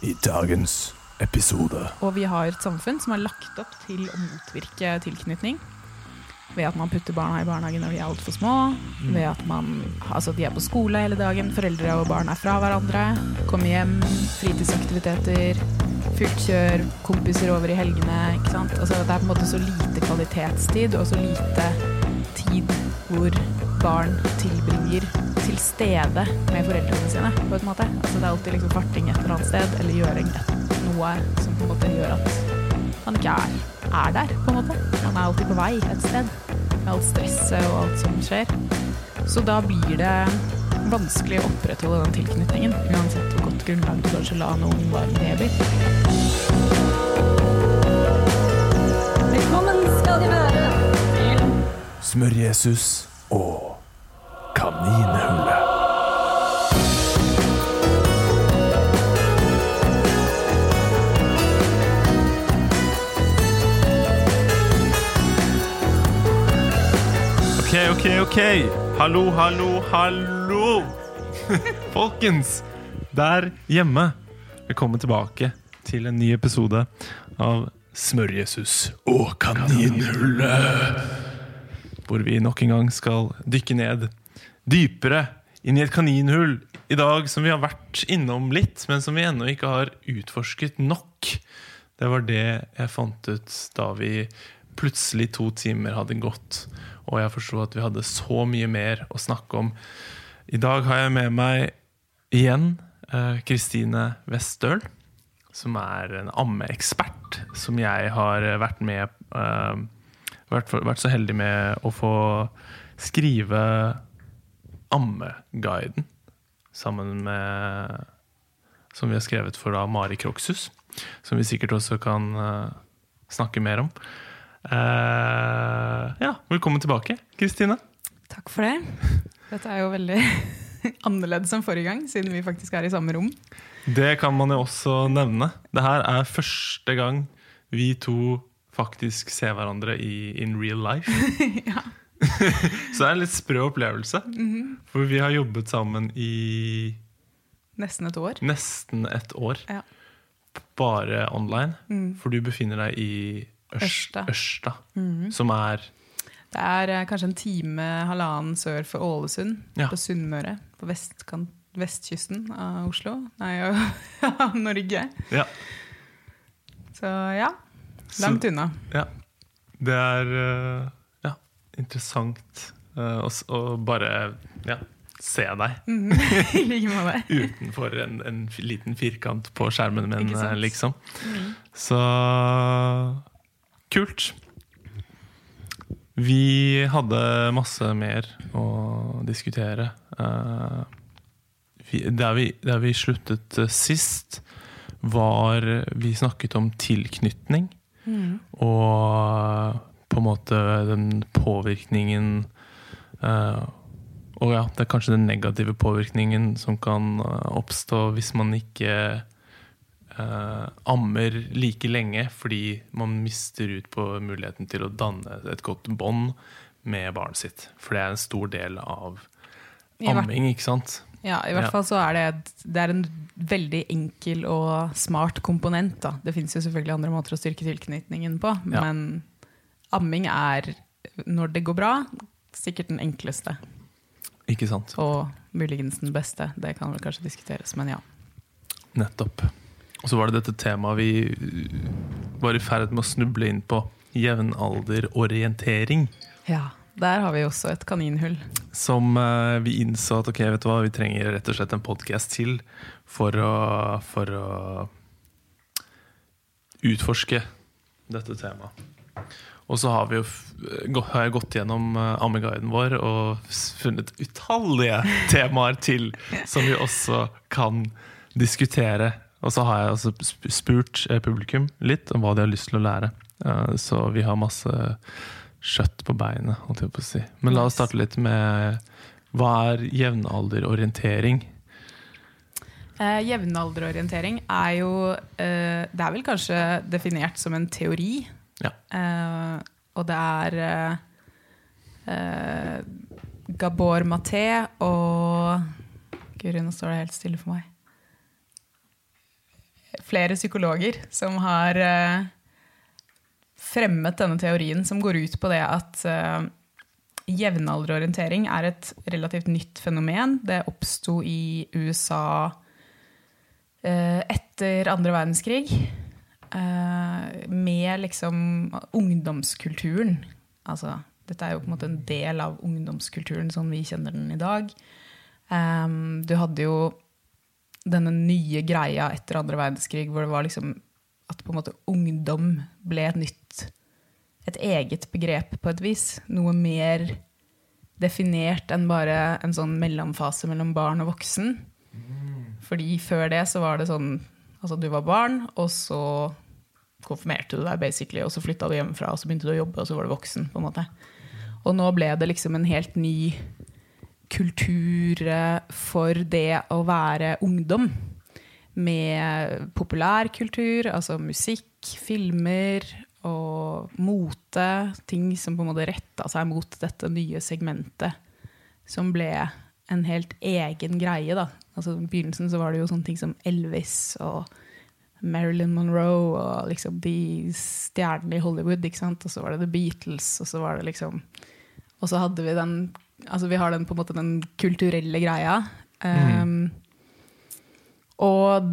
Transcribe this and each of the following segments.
i dagens episode. Og vi har et samfunn som er lagt opp til å motvirke tilknytning. Ved at man putter barna i barnehagen når de er altfor små. Ved at man, altså de er på skole hele dagen, foreldre og barn er fra hverandre. Kommer hjem, fritidsaktiviteter, fullt kjør, kompiser over i helgene. ikke sant? Altså Det er på en måte så lite kvalitetstid og så lite tid hvor barn tilbringer til stede med foreldrene sine. på en måte. Altså Det er alltid liksom farting et eller annet sted, eller gjøring et, noe som på en måte gjør at man ikke er, er der, på en måte. Man er alltid på vei et sted, med alt stresset og alt som skjer. Så da blir det vanskelig å opprettholde den tilknytningen, uansett hvor godt grunnlag du kanskje la noen var baby. Velkommen skal de være til Smør-Jesus Ok. Hallo, hallo, hallo. Folkens, der hjemme. Velkommen tilbake til en ny episode av Smør-Jesus og kaninhullet. Hvor vi nok en gang skal dykke ned dypere inn i et kaninhull i dag som vi har vært innom litt, men som vi ennå ikke har utforsket nok. Det var det jeg fant ut da vi plutselig to timer hadde gått, og jeg forsto at vi hadde så mye mer å snakke om. I dag har jeg med meg igjen eh, Kristine Westøl, som er en ammeekspert, som jeg har vært med eh, vært, vært så heldig med å få skrive Ammeguiden sammen med Som vi har skrevet for da Mari Kroksus. Som vi sikkert også kan eh, snakke mer om. Eh, ja, velkommen tilbake, Kristine. Takk for det. Dette er jo veldig annerledes enn forrige gang, siden vi faktisk er i samme rom. Det kan man jo også nevne. Det her er første gang vi to faktisk ser hverandre i in real life. ja. Så det er en litt sprø opplevelse. For vi har jobbet sammen i Nesten et år. nesten et år. Ja. Bare online. Mm. For du befinner deg i Ørsta. Ørsta. Mhm. Som er Det er eh, kanskje en time, halvannen sør for Ålesund, Ja. på Sunnmøre. På vestkant, vestkysten av Oslo. Nei, av Norge. Ja. Så ja, langt unna. Ja. Det er eh, ja, interessant eh, å, å bare ja, se deg. I like utenfor en, en liten firkant på skjermen min, eh, liksom. Mm. Så kult. Vi hadde masse mer å diskutere. Eh, der, vi, der vi sluttet eh, sist, var Vi snakket om tilknytning. Mm. Og på en måte den påvirkningen eh, Og ja, det er kanskje den negative påvirkningen som kan oppstå hvis man ikke eh, ammer like lenge fordi man mister ut på muligheten til å danne et godt bånd med barnet sitt. For det er en stor del av amming, ikke sant? Ja, i hvert Ja. fall så er det, det er en veldig enkel og smart komponent. Da. Det finnes jo selvfølgelig andre måter å styrke tilknytningen på, Ja. men amming er, når det går bra, sikkert den enkleste. Ikke sant? Og muligens den beste. Det kan vel kanskje diskuteres, men ja. Nettopp. Og så var det dette temaet vi uh, var i ferd med å snuble inn på. Jevnalderorientering. Ja, Der har vi også et kaninhull. Som uh, vi innså at ok, vet du hva, vi trenger rett og slett en podkast til for å, for å utforske dette temaet. Og så har, vi jo, har jeg gått gjennom ammeguiden vår og funnet utallige temaer til som vi også kan diskutere. Og så har jeg også spurt eh, publikum litt om hva de har lyst til å lære. Eh, så vi har masse kjøtt på beinet, holdt jeg på å si. Men la oss starte litt med hva er jevnalderorientering? Eh, jevnalderorientering er jo eh, Det er vel kanskje definert som en teori. Ja. Eh, og det er eh, eh, Gabor Maté og Guri, nå står det helt stille for meg. Flere psykologer som har eh, fremmet denne teorien som går ut på det at eh, jevnalderorientering er et relativt nytt fenomen. Det oppsto i USA eh, etter andre verdenskrig. med liksom ungdomskulturen. Altså, dette er jo på en måte en del av ungdomskulturen som vi kjenner den i dag. Du hadde jo denne nye greia etter andre verdenskrig hvor det var liksom at på en måte ungdom ble et nytt et eget begrep på et vis. Noe mer definert enn bare en sånn mellomfase mellom barn og voksen. Fordi før det så var det sånn Altså, du var barn, og så konfirmerte du deg, basically, og så flytta du hjemmefra, og så begynte du å jobbe, og så var du voksen. på en måte. Og nå ble det liksom en helt ny kultur eh, for det å være ungdom. Med populærkultur, altså musikk, filmer og mote. Ting som på en måte retta seg mot dette nye segmentet. Som ble en helt egen greie. da. Altså I begynnelsen så var det jo sånne ting som Elvis og Marilyn Monroe og liksom de stjernene i Hollywood. ikke sant? Og så var det The Beatles, og så var det liksom Og så hadde vi den Altså vi har den på en måte den kulturelle greia. Um, og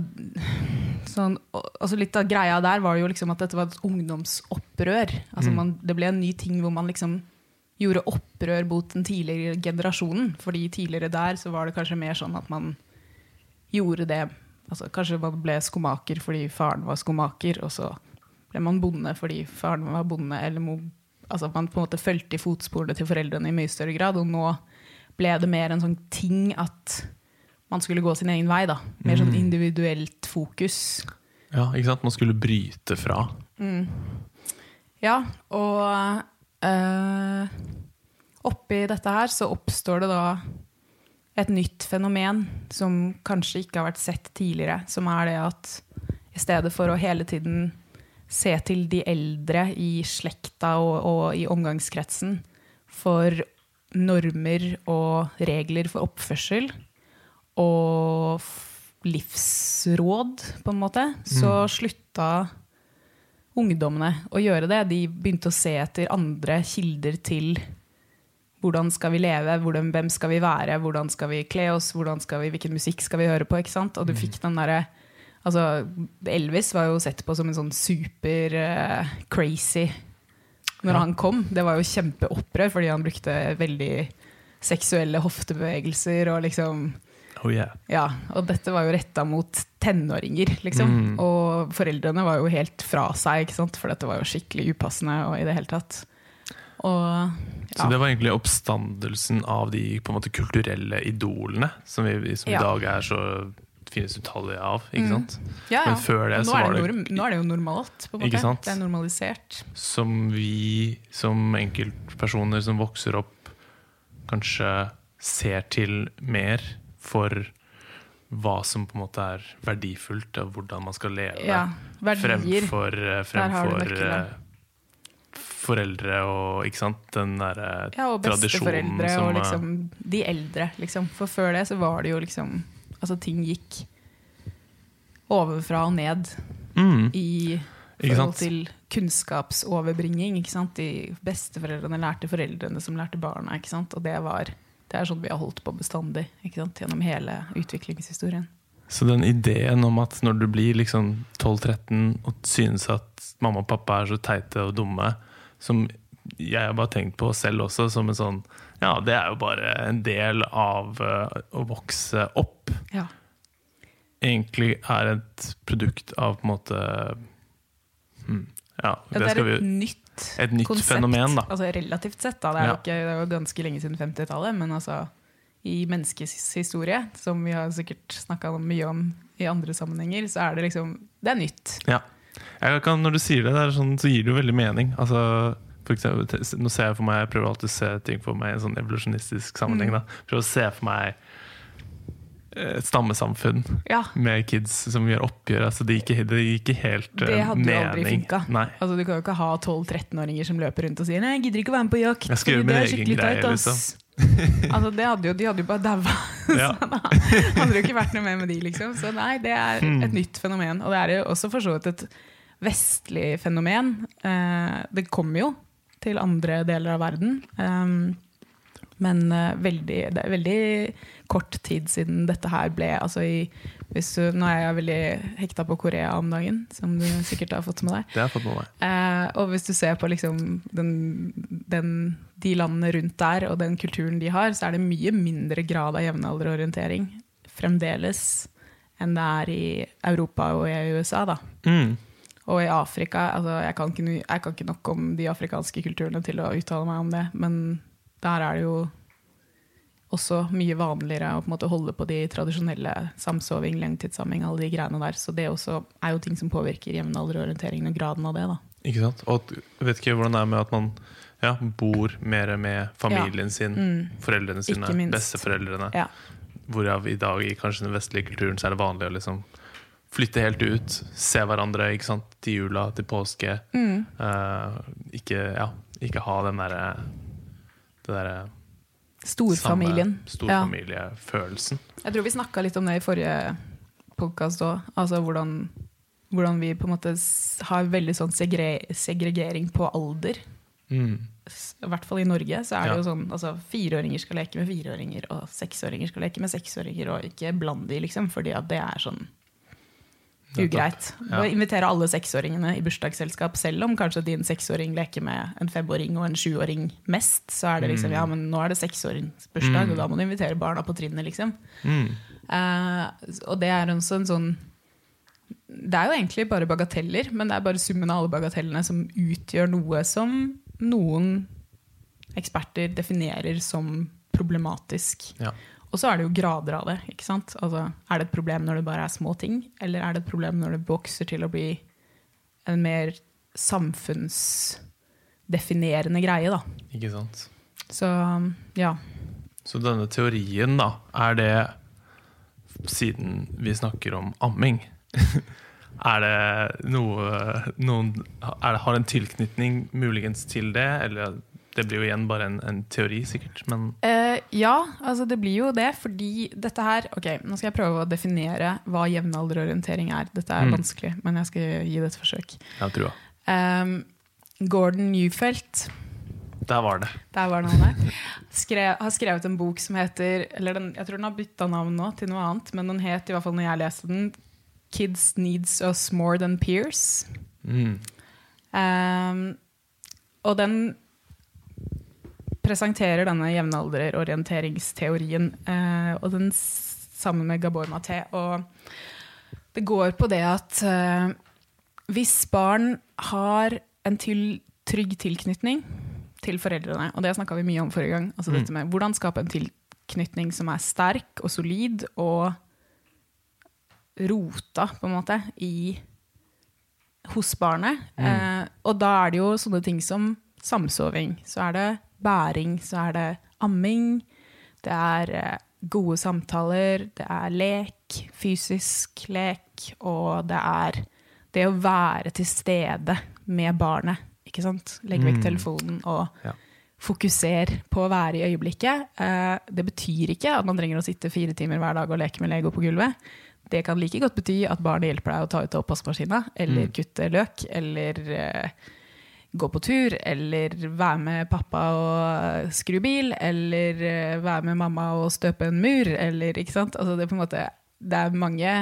sånn, altså litt av greia der var jo liksom at dette var et ungdomsopprør. Altså man, det ble en ny ting hvor man liksom gjorde opprør mot den tidligere generasjonen. Fordi tidligere der så var det kanskje mer sånn at man gjorde det altså Kanskje man ble skomaker fordi faren var skomaker, og så ble man bonde fordi faren var bonde. Eller altså man på en måte fulgte i fotsporene til foreldrene i mye større grad. Og nå ble det mer en sånn ting at man skulle gå sin egen vei. da. Mer sånn individuelt fokus. Ja, ikke sant? Man skulle bryte fra. Ja, og øh, oppi dette her så oppstår det da et nytt fenomen som kanskje ikke har vært sett tidligere, som er det at i stedet for å hele tiden se til de eldre i slekta og, og i omgangskretsen for normer og regler for oppførsel og livsråd, på en måte, så slutta ungdommene å gjøre det. De begynte å se etter andre kilder til hvordan skal vi leve, hvordan, hvem skal vi være, hvordan skal vi kle oss, skal vi, hvilken musikk skal vi høre på. Og du fikk den derre altså, Elvis var jo sett på som en sånn super eh, crazy når Ja. han kom. Det var jo kjempeopprør, fordi han brukte veldig seksuelle hoftebevegelser og liksom Oh yeah. ja, og dette var jo retta mot tenåringer, liksom. Mm. Og foreldrene var jo helt fra seg, ikke sant? for dette var jo skikkelig upassende. og i det hele tatt. Og Så det var egentlig oppstandelsen av de på en måte kulturelle idolene, som, vi, som Ja. i dag er så utallige av. ikke Mm. ja, ja. Men før det nå, så var det norm, nå er det jo normalt. på en måte. Sant? Det er normalisert. som vi som enkeltpersoner som vokser opp, kanskje ser til mer for hva som på en måte er verdifullt, og hvordan man skal leve. Ja, Verdier. Fremfor, eh, fremfor eh, foreldre og ikke sant? den derre Ja, og tradisjonen som og eh, liksom de eldre. Liksom. For før det så var det jo liksom Altså ting gikk ovenfra og ned mm, i forhold til kunnskapsoverbringing. Ikke sant? De besteforeldrene lærte foreldrene som lærte barna. Ikke sant? Og det, var, det er sånn vi har holdt på bestandig ikke sant? gjennom hele utviklingshistorien. Så den ideen om at når du blir liksom 12-13 og synes at mamma og pappa er så teite og dumme, som jeg har bare tenkt på selv også, som en sånn Ja, det er jo bare en del av eh, å vokse opp. Ja. Egentlig er et produkt av på en måte hmm, Ja, Ja, det det skal er vi et nytt Et nytt konsept. fenomen, da. Altså relativt sett, da. Det er, Ja. jo ikke, det er ganske lenge siden 50-tallet, men altså i menneskets historie, som vi har sikkert snakka mye om i andre sammenhenger, så er det liksom Det er nytt. Ja. Kan, når du sier det, det sånn, så gir det jo veldig mening. Altså, eksempel, nå ser jeg for meg, jeg prøver alltid å se ting for meg i en sånn evolusjonistisk sammenheng. Mm. Da. Prøver å se for meg eh, et stammesamfunn Ja. med kids som gjør oppgjør. Altså, det gir ikke, det gikk helt mening. Det hadde jo mening. aldri funka. Altså, du kan jo ikke ha 12-13-åringer som løper rundt og sier 'nei, jeg gidder ikke å være med på jakt'. Jeg skal gjøre min egen greie, tight, liksom. Altså, det hadde jo, de hadde jo bare daua. Ja. det hadde jo ikke vært noe mer med de, liksom. Så nei, det er et et nytt fenomen. Og det er jo også for så vidt et vestlig fenomen. Eh, det kommer jo til andre deler av verden. Um, men eh, veldig, det er veldig kort tid siden dette her ble altså i, hvis du, Nå er jeg veldig hekta på Korea om dagen, som du sikkert har fått med deg. Det har fått med meg. Eh, og hvis du ser på liksom den, den, de landene rundt der og den kulturen de har, så er det mye mindre grad av jevnalderorientering fremdeles enn det er i Europa og i USA. da. Mm. Og i Afrika altså jeg, kan ikke, jeg kan ikke nok om de afrikanske kulturene til å uttale meg om det, men der er det jo også mye vanligere å på en måte holde på de tradisjonelle samsoving, langtidssamming, alle de greiene der. Så det også er jo ting som påvirker jevnalderorienteringen og graden av det. da. Ikke sant? Og vet ikke hvordan det er med at man ja, bor mer med familien sin, foreldrene sine, Mm. Ikke minst. besteforeldrene. Ja. Hvorav i dag i kanskje den vestlige kulturen så er det vanlig å liksom flytte helt ut, se hverandre ikke sant? til jula, til påske. Mm. Uh, ikke, ja, ikke ha den derre det derre Storfamilien. Storfamiliefølelsen. storfamiliefølelsen. Jeg tror vi snakka litt om det i forrige podkast òg. Altså hvordan, hvordan vi på en måte har veldig sånn segre segregering på alder. Mm. I hvert fall i Norge så er det Ja. jo sånn altså fireåringer skal leke med fireåringer, og seksåringer skal leke med seksåringer, og ikke bland de, liksom, fordi at det er sånn ugreit. Ja. Å invitere alle seksåringene i bursdagsselskap, selv om kanskje din seksåring leker med en femåring og en sjuåring mest, så er det liksom ja, men nå er det seksåringsbursdag, og da må du invitere barna på trinnet, liksom. Mm. Uh, og det er også en sånn Det er jo egentlig bare bagateller, men det er bare summen av alle bagatellene som utgjør noe som noen eksperter definerer som problematisk. Ja. Og så er det jo grader av det. ikke sant? Altså, er det et problem når det bare er små ting, eller er det et problem når det vokser til å bli en mer samfunnsdefinerende greie? da. Ikke sant? Så ja. Så denne teorien, da, er det Siden vi snakker om amming, er det noe noen er det, Har en tilknytning muligens til det? Eller det blir jo igjen bare en, en teori, sikkert. Men Eh, ja, altså det blir jo det, fordi dette her Ok, nå skal jeg prøve å definere hva jevnalderorientering er. Dette er Mm. vanskelig, men jeg skal gi det et forsøk. jeg tror Um, Gordon Newfelt, Der var det. der var navnet, skrev, har skrevet en bok som heter eller den, Jeg tror den har bytta navn nå til noe annet, men den het i hvert fall når jeg leste den, 'Kids Needs Us More Than Peers'. Mm. Um, og den presenterer denne jevnalderorienteringsteorien, eh, og den sammen med Gabor Maté. Og det går på det at eh, hvis barn har en til, trygg tilknytning til foreldrene, og det snakka vi mye om forrige gang, altså dette med hvordan skape en tilknytning som er sterk og solid og rota, på en måte, i hos barnet. Eh, og da er det jo sånne ting som samsoving. Så er det bæring, så er det amming. Det er eh, gode samtaler, det er lek, fysisk lek, og det er det å være til stede med barnet. Ikke sant? Legg vekk Mm. telefonen og Ja. fokuser på å være i øyeblikket. Eh, det betyr ikke at man trenger å sitte fire timer hver dag og leke med Lego på gulvet. Det kan like godt bety at barnet hjelper deg å ta ut av oppvaskmaskina, eller Mm. kutte løk, eller eh, gå på tur, eller være med pappa og skru bil, eller eh, være med mamma og støpe en mur, eller ikke sant. Altså det, er måte, det er mange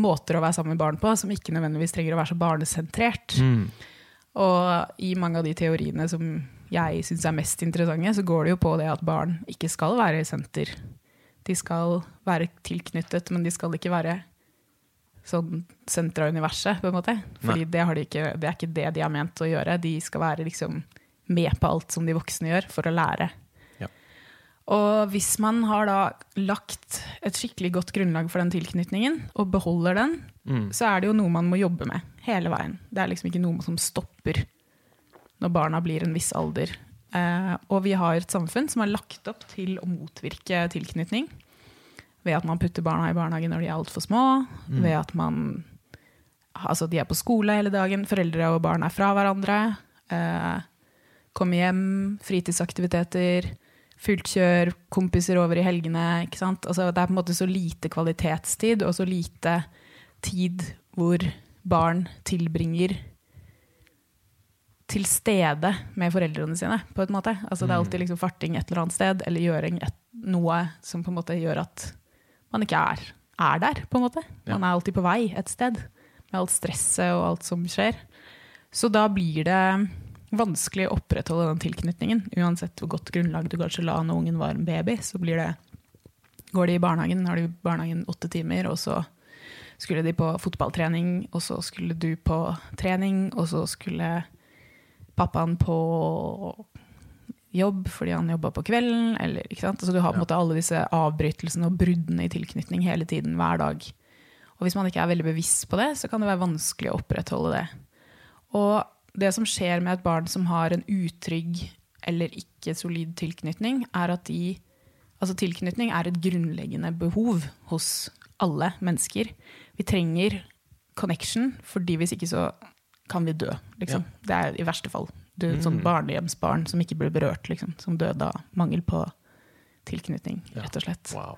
måter å være sammen med barn på som ikke nødvendigvis trenger å være så barnesentrert. Mm. Og i mange av de teoriene som jeg syns er mest interessante, så går det jo på det at barn ikke skal være i senter. De skal være tilknyttet, men de skal ikke være sånn senter av universet, på en måte. Fordi det, har de ikke, det er ikke det de har ment å gjøre. De skal være liksom med på alt som de voksne gjør, for å lære. Ja. Og hvis man har da lagt et skikkelig godt grunnlag for den tilknytningen, og beholder den, Mm. så er det jo noe man må jobbe med hele veien. Det er liksom ikke noe som stopper når barna blir en viss alder. Eh, og vi har et samfunn som er lagt opp til å motvirke tilknytning. Ved at man putter barna i barnehage når de er altfor små. Mm. Ved at man Altså, de er på skole hele dagen, foreldre og barn er fra hverandre. Eh, kommer hjem, fritidsaktiviteter. fullt kjør, kompiser over i helgene. ikke sant? Altså, det er på en måte så lite kvalitetstid og så lite tid hvor barn tilbringer til stede med foreldrene sine. på en måte. Altså, det er alltid liksom farting et eller annet sted, eller gjøring et, noe som på en måte gjør at man ikke er, er der. på en måte. Man er alltid på vei et sted, med alt stresset og alt som skjer. Så da blir det vanskelig å opprettholde den tilknytningen. Uansett hvor godt grunnlag du kanskje la når ungen var en baby, så blir det Går de i barnehagen, har de i barnehagen åtte timer, og så skulle de på fotballtrening, og så skulle du på trening, og så skulle pappaen på jobb fordi han jobba på kvelden. Eller, ikke sant? Altså, du har på en måte alle disse avbrytelsene og bruddene i tilknytning hele tiden, hver dag. Og hvis man ikke er veldig bevisst på det, så kan det være vanskelig å opprettholde det. Og det som skjer med et barn som har en utrygg eller ikke solid tilknytning, er at de Altså tilknytning er et grunnleggende behov hos alle mennesker. Vi trenger connection, fordi hvis ikke så kan vi dø, liksom. Det er i verste fall. Du, et sånn barnehjemsbarn som ikke ble berørt, liksom. Som døde av mangel på tilknytning, rett og slett. Wow.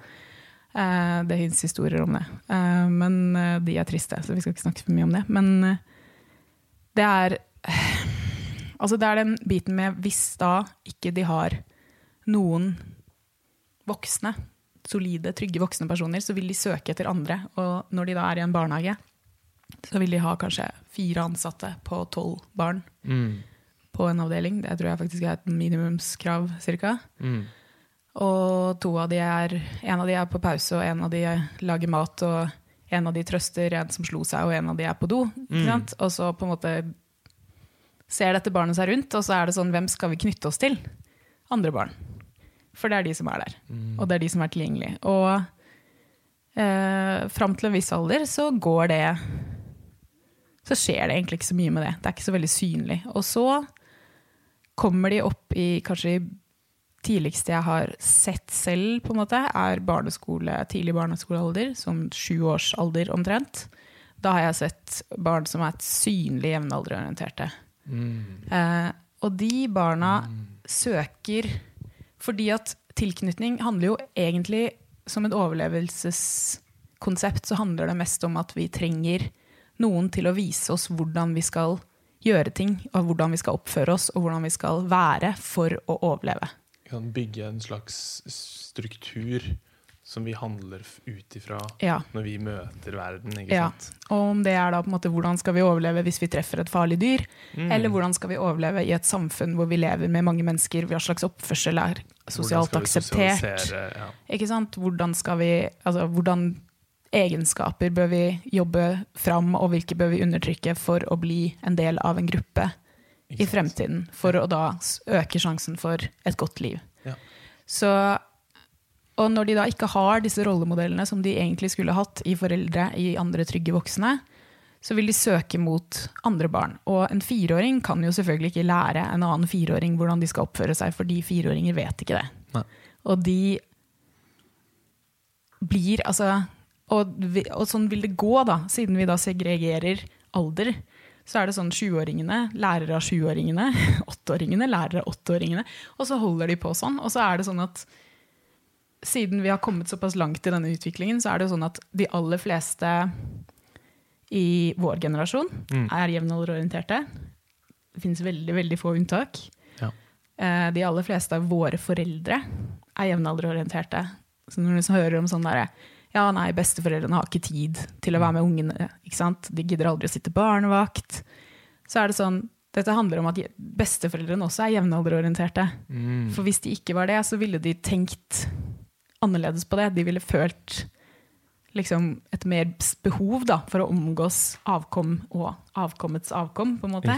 Eh, det fins historier om det. Eh, men eh, de er triste, så vi skal ikke snakke for mye om det. Men det er Altså, det er den biten med hvis da ikke de har noen voksne, solide, trygge voksne personer, så vil de søke etter andre. Og når de da er i en barnehage, så vil de ha kanskje fire ansatte på tolv barn Mm. På en avdeling. Det tror jeg faktisk er et minimumskrav, cirka. Mm. Og to av de er, en av de er på pause, og en av de lager mat, og en av de trøster en som slo seg, og en av de er på do. Sant? Og så på en måte ser dette barnet seg rundt, og så er det sånn, hvem skal vi knytte oss til? Andre barn. For det er de som er der, og det er de som er tilgjengelige. Og eh, fram til en viss alder så går det Så skjer det egentlig ikke så mye med det. Det er ikke så veldig synlig. Og så kommer de opp i kanskje tidligste jeg har sett selv, på en måte, er barneskole, tidlig barneskolealder, som sjuårsalder omtrent. Da har jeg sett barn som er synlig jevnalderorienterte. Eh, og de barna søker fordi at tilknytning handler jo egentlig som et overlevelseskonsept, så handler det mest om at vi trenger noen til å vise oss hvordan vi skal gjøre ting, og hvordan vi skal oppføre oss, og hvordan vi skal være for å overleve. Vi kan bygge en slags struktur som vi handler ut ifra Ja. når vi møter verden. ikke Ja. sant? Og om det er da på en måte hvordan skal vi overleve hvis vi treffer et farlig dyr, Mm. eller hvordan skal vi overleve i et samfunn hvor vi lever med mange mennesker, hva slags oppførsel er sosialt akseptert. Ja. Ikke sant? Hvordan skal vi Altså, hvordan egenskaper bør vi jobbe fram, og hvilke bør vi undertrykke for å bli en del av en gruppe i fremtiden? For å da øke sjansen for et godt liv. Ja. Så og når de da ikke har disse rollemodellene som de egentlig skulle hatt i foreldre, i andre trygge voksne, så vil de søke mot andre barn. Og en fireåring kan jo selvfølgelig ikke lære en annen fireåring hvordan de skal oppføre seg, fordi fireåringer vet ikke det. Nei. Og de blir altså og, vi, og sånn vil det gå, da, siden vi da segregerer alder. Så er det sånn sjuåringene lærer av sjuåringene, åtteåringene lærer av åtteåringene. Og så holder de på sånn. Og så er det sånn at siden vi har kommet såpass langt i denne utviklingen, så er det sånn at de aller fleste i vår generasjon Mm. er jevnalderorienterte. Det finnes veldig, veldig få unntak. Ja. Eh, De aller fleste av våre foreldre er jevnalderorienterte. Så når du hører om sånn derre Ja, nei, besteforeldrene har ikke tid til å være med ungene. ikke sant? De gidder aldri å sitte barnevakt. Så er det sånn Dette handler om at besteforeldrene også er jevnalderorienterte. Mm. For hvis de ikke var det, så ville de tenkt annerledes på det. De ville følt liksom et mer behov da, for å omgås avkom og avkommets avkom. på en måte.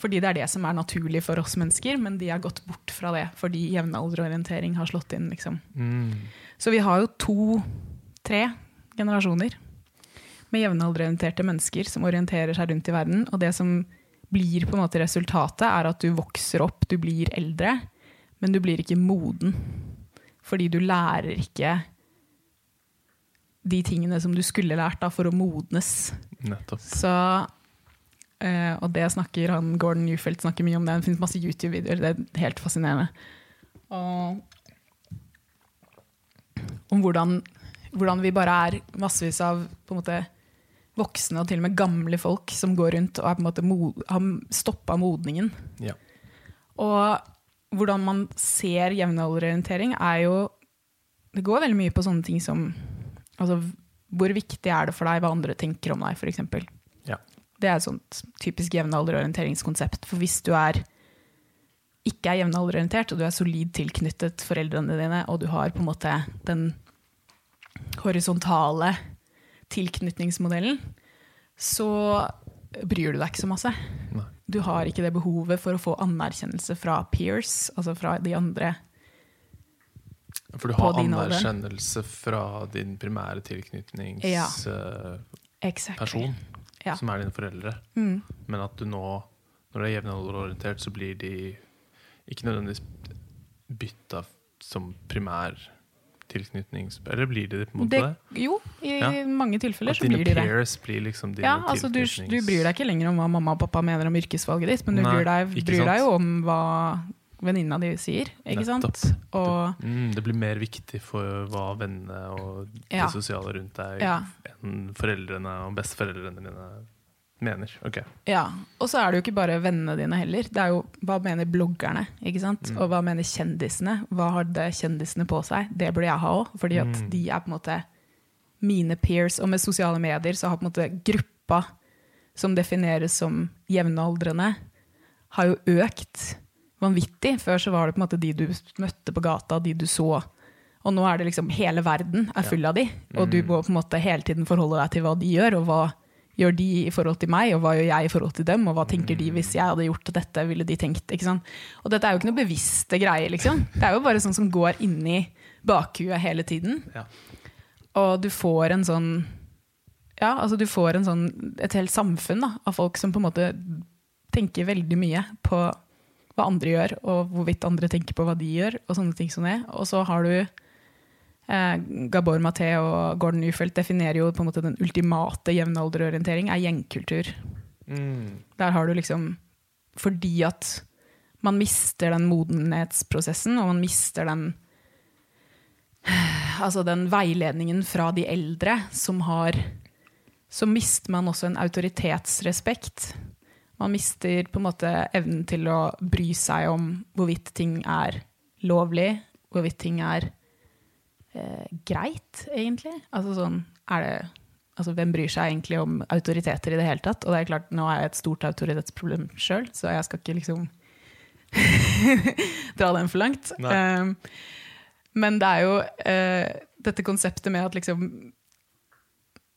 Fordi det er det som er naturlig for oss mennesker, men de har gått bort fra det fordi jevnalderorientering har slått inn. liksom. Mm. Så vi har jo to-tre generasjoner med jevnalderorienterte mennesker som orienterer seg rundt i verden. Og det som blir på en måte resultatet, er at du vokser opp, du blir eldre, men du blir ikke moden. Fordi du lærer ikke de tingene som du skulle lært da, for å modnes. Nettopp. Så, eh, og det snakker han, Gordon Newfelt snakker mye om det. Det finnes masse YouTube-videoer, det er helt fascinerende. Og om hvordan, hvordan vi bare er massevis av på en måte, voksne og til og med gamle folk som går rundt og er måte har stoppa modningen. Ja. Og hvordan man ser jevnalderorientering, er jo Det går veldig mye på sånne ting som altså, Hvor viktig er det for deg hva andre tenker om deg, f.eks.? Ja. Det er et sånt typisk jevnalderorienteringskonsept. For hvis du er ikke er jevnalderorientert, og du er solid tilknyttet foreldrene dine, og du har på en måte den horisontale tilknytningsmodellen, så bryr du deg ikke så masse. Nei. Du har ikke det behovet for å få anerkjennelse fra peers, altså fra de andre. For du har anerkjennelse fra din primære tilknytningsperson, Ja. Exactly. Ja. som er dine foreldre. Mm. Men at du nå, når du er jevnalderorientert, så blir de ikke nødvendigvis bytta som primær tilknytnings... Eller blir de det på en måte Det, jo, i Ja. mange tilfeller At så blir de det. blir liksom Ja, altså du, du bryr deg ikke lenger om hva mamma og pappa mener om yrkesvalget ditt, men du Nei, bryr, deg, bryr deg jo om hva venninna di sier, ikke sant? Og, det, Mm, det blir mer viktig for hva vennene og Ja. det sosiale rundt deg enn foreldrene og besteforeldrene dine mener. Ok. Ja, og så er det jo ikke bare vennene dine heller. Det er jo hva mener bloggerne, ikke sant? Mm. Og hva mener kjendisene? Hva har det kjendisene på seg? Det burde jeg ha òg, fordi at Mm. de er på en måte mine peers. Og med sosiale medier så har på en måte gruppa som defineres som jevnaldrende, har jo økt vanvittig. Før så var det på en måte de du møtte på gata, de du så. Og nå er det liksom hele verden er full av de, og du Mm. må på en måte hele tiden forholde deg til hva de gjør, og hva gjør de i forhold til meg, og hva gjør jeg i forhold til dem, og hva tenker de hvis jeg hadde gjort dette, ville de tenkt, ikke sant? Og dette er jo ikke noe bevisste greier, liksom. Det er jo bare sånn som går inni bakhuet hele tiden. Ja. Og du får en sånn Ja, altså du får en sånn, et helt samfunn da, av folk som på en måte tenker veldig mye på hva andre gjør, og hvorvidt andre tenker på hva de gjør, og sånne ting som det. Og så har du Gabor Maté og Gordon Newfelt definerer jo på en måte den ultimate jevnalderorientering er gjengkultur. Mm. Der har du liksom Fordi at man mister den modenhetsprosessen, og man mister den Altså den veiledningen fra de eldre som har Så mister man også en autoritetsrespekt. Man mister på en måte evnen til å bry seg om hvorvidt ting er lovlig, hvorvidt ting er eh, greit, egentlig. Altså sånn, er det Altså, hvem bryr seg egentlig om autoriteter i det hele tatt? Og det er klart, nå er jeg et stort autoritetsproblem sjøl, så jeg skal ikke liksom dra den for langt. Um, men det er jo uh, dette konseptet med at liksom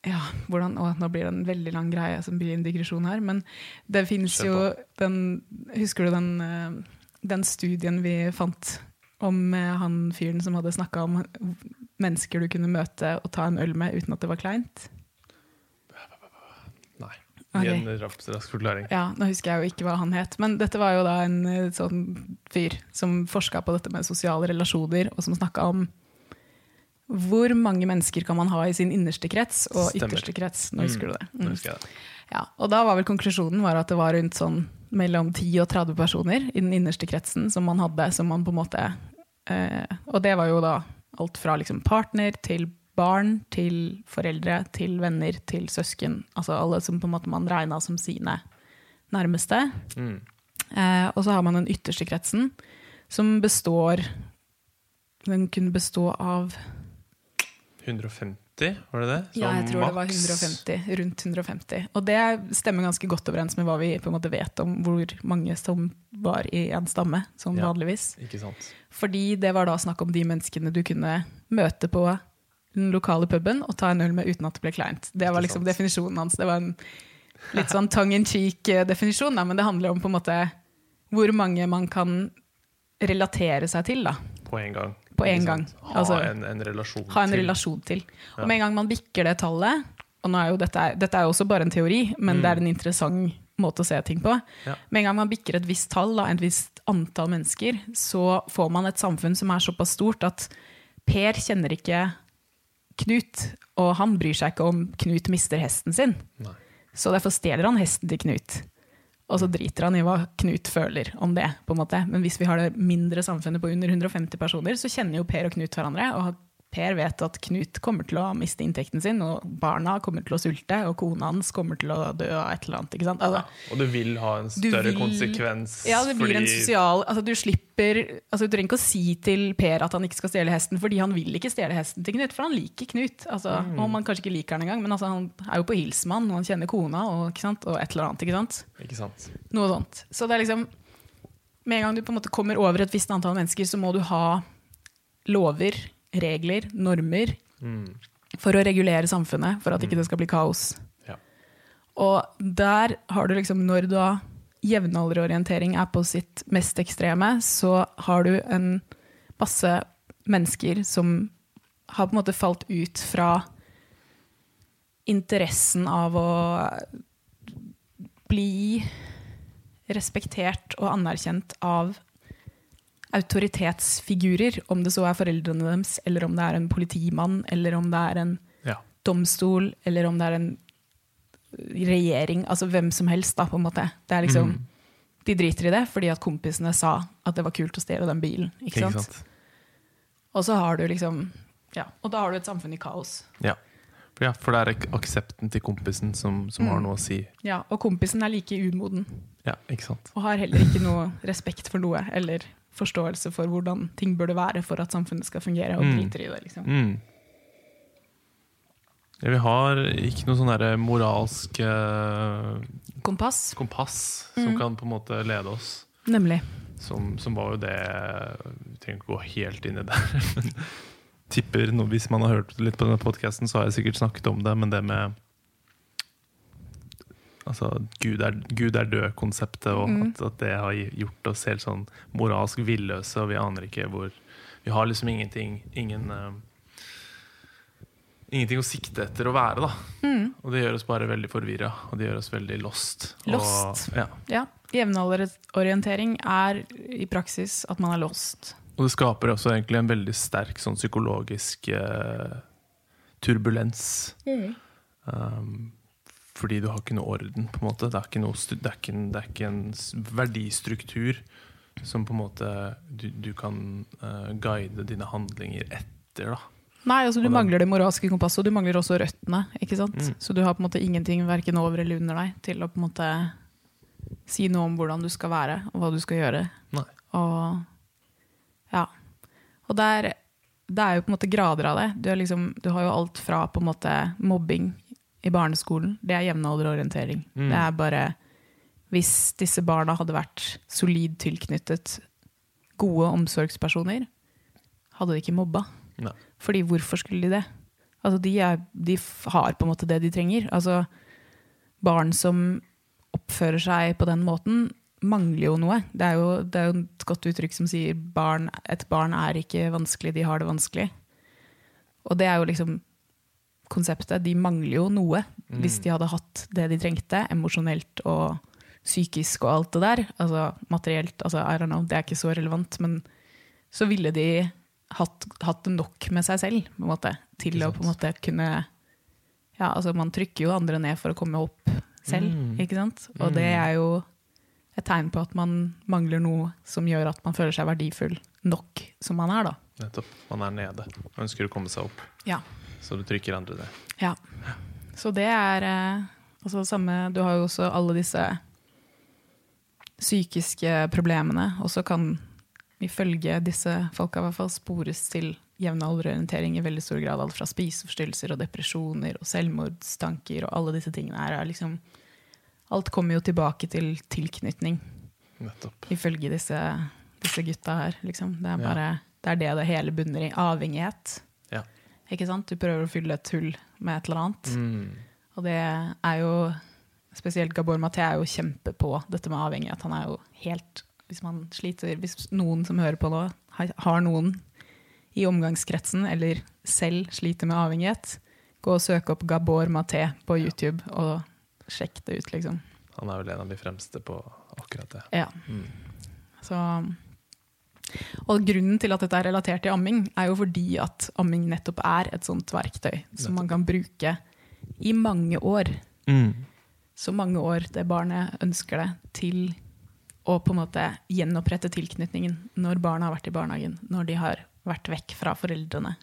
ja, hvordan, å, Nå blir det en veldig lang greie som blir en digresjon her. Men det finnes jo den Husker du den, uh, den studien vi fant om eh, han fyren som hadde snakka om mennesker du kunne møte og ta en øl med uten at det var kleint? Nei. Gi en rask, forklaring. Ja, Nå husker jeg jo ikke hva han het, men dette var jo da en eh, sånn fyr som forska på dette med sosiale relasjoner, og som snakka om hvor mange mennesker kan man ha i sin innerste krets og Stemmer. ytterste krets. Nå husker du det. Nå Mm. husker jeg det. Ja, og da var vel konklusjonen var at det var rundt sånn mellom 10 og 30 personer i den innerste kretsen som man hadde, som man på en måte Og det var jo da alt fra liksom partner til barn til foreldre til venner til søsken. Altså alle som på en måte man regna som sine nærmeste. Mm. Eh, og så har man den ytterste kretsen, som består Den kunne bestå av 150, var det det? Ja, jeg tror tror det var 150. Rundt 150. Og det stemmer ganske godt overens med hva vi på en måte vet om hvor mange som var i en stamme, sånn Ja. vanligvis. Ikke sant. Fordi det var da snakk om de menneskene du kunne møte på den lokale puben og ta en øl med uten at det ble kleint. Det var liksom definisjonen hans. Det var en litt sånn tongue in cheek-definisjon, men det handler om på en måte hvor mange man kan relatere seg til. da. På en gang. På en gang. Altså, Ha en, en relasjon ha en til. relasjon til. Ja. Og med en gang man bikker det tallet, og nå er jo dette, dette er jo også bare en teori, men Mm. det er en interessant måte å se ting på. Ja. Med en gang man bikker et visst tall, da, et visst antall mennesker, så får man et samfunn som er såpass stort at Per kjenner ikke Knut, og han bryr seg ikke om Knut mister hesten sin. Nei. Så derfor stjeler han hesten til Knut. Og så driter han i hva Knut føler om det. på en måte. Men hvis vi har det mindre samfunnet på under 150 personer, så kjenner jo Per og Knut hverandre og har Per vet at Knut kommer til å miste inntekten sin, og barna kommer til å sulte, og kona hans kommer til å dø av et eller annet. Ikke sant? Altså, Og du vil ha en større vil- konsekvens. ja, det blir en sosial altså Du slipper altså Du trenger ikke å si til Per at han ikke skal stjele hesten, fordi han vil ikke stjele hesten til Knut, for han liker Knut. Altså, Mm. Om han kanskje ikke liker han engang, men altså, han er jo på hils med han, og han kjenner kona og, og et eller annet. Ikke sant? Ikke sant? Noe sånt. Så det er liksom Med en gang du på en måte kommer over et visst antall mennesker, så må du ha lover, regler, normer Mm. for å regulere samfunnet, for at ikke det skal bli kaos. Ja. Og der har du liksom, når da jevnalderorientering er på sitt mest ekstreme, så har du en masse mennesker som har på en måte falt ut fra interessen av å bli respektert og anerkjent av autoritetsfigurer, om det så er foreldrene deres, eller om det er en politimann, eller om det er en Ja. domstol, eller om det er en regjering, altså hvem som helst, da, på en måte. Det er liksom, Mm. De driter i det fordi at kompisene sa at det var kult å stjele den bilen. Ikke Ikke sant? sant? Og så har du liksom Ja, og da har du et samfunn i kaos. Ja. Ja, for det er aksepten til kompisen som, som har Mm. noe å si. Ja, Og kompisen er like umoden Ja, ikke sant? og har heller ikke noe respekt for noe eller forståelse for hvordan ting burde være for at samfunnet skal fungere, og Mm. driter i det. liksom. Mm. Ja, vi har ikke noe sånn derre moralsk eh, Kompass. kompass Mm. som kan på en måte lede oss. Nemlig. Som, som var jo det Vi trenger ikke gå helt inn i det. Men tipper Hvis man har hørt litt på denne podkasten, så har jeg sikkert snakket om det, men det med Altså, Gud er, Gud er død-konseptet, og Mm. at, at det har gjort oss helt sånn moralsk villøse, og vi aner ikke hvor Vi har liksom ingenting Ingen uh, Ingenting å sikte etter å være, da. Mm. Og det gjør oss bare veldig forvirra, og det gjør oss veldig lost. Lost. Og, ja. Ja. Jevnalderorientering er i praksis at man er lost. Og det skaper også egentlig en veldig sterk sånn psykologisk uh, turbulens. Um, fordi du har ikke noe orden, på en måte. Det er ikke, noe, det er ikke, en, det er ikke en verdistruktur som på en måte du, du kan uh, guide dine handlinger etter, da. Nei, altså Du den- mangler det moralske kompasset, og du mangler også røttene. ikke sant? Mm. Så du har på en måte ingenting verken over eller under deg til å på en måte si noe om hvordan du skal være, og hva du skal gjøre. Nei. Og ja. Og der, det er jo på en måte grader av det. Du, liksom, du har jo alt fra på en måte mobbing i barneskolen. Det er jevnalderorientering. Mm. Det er bare Hvis disse barna hadde vært solid tilknyttet gode omsorgspersoner, hadde de ikke mobba. Nei. Fordi hvorfor skulle de det? Altså, de, er, de har på en måte det de trenger. Altså, barn som oppfører seg på den måten, mangler jo noe. Det er jo, det er jo et godt uttrykk som sier barn, et barn er ikke vanskelig, de har det vanskelig. Og det er jo liksom konseptet. De mangler jo noe hvis de hadde hatt det de trengte, emosjonelt og psykisk og alt det der. Altså materielt, altså, I don't know, det er ikke så relevant, men så ville de hatt, hatt nok med seg selv på en måte, til å på en måte kunne ja, altså Man trykker jo andre ned for å komme opp selv, Mm. ikke sant? Og det er jo et tegn på at man mangler noe som gjør at man føler seg verdifull nok som man er, da. Nettopp. Man er nede og ønsker å komme seg opp. Ja. Så du trykker andre det? Ja. Så det er eh, altså samme Du har jo også alle disse psykiske problemene, og så kan ifølge disse folka i hvert fall spores til jevnalderorientering i veldig stor grad. Alt fra spiseforstyrrelser og depresjoner og selvmordstanker og alle disse tingene her. Er liksom, alt kommer jo tilbake til tilknytning, Nettopp. ifølge disse, disse gutta her. Liksom. Det, er Ja. det er det det hele bunner i. Avhengighet. Ikke sant? Du prøver å fylle et hull med et eller annet. Mm. Og det er jo Spesielt Gabor Maté er jo kjempe på dette med avhengighet. Han er jo helt Hvis man sliter Hvis noen som hører på nå, har- har noen i omgangskretsen eller selv sliter med avhengighet, gå og søk opp Gabor Maté på YouTube og sjekk det ut, liksom. Han er vel en av de fremste på akkurat det. Ja. Mm. Så, og grunnen til at dette er relatert til amming, er jo fordi at amming nettopp er et sånt verktøy som man kan bruke i mange år. Mm. så mange år det barnet ønsker det, til å på en måte gjenopprette tilknytningen når barna har vært i barnehagen, når de har vært vekk fra foreldrene.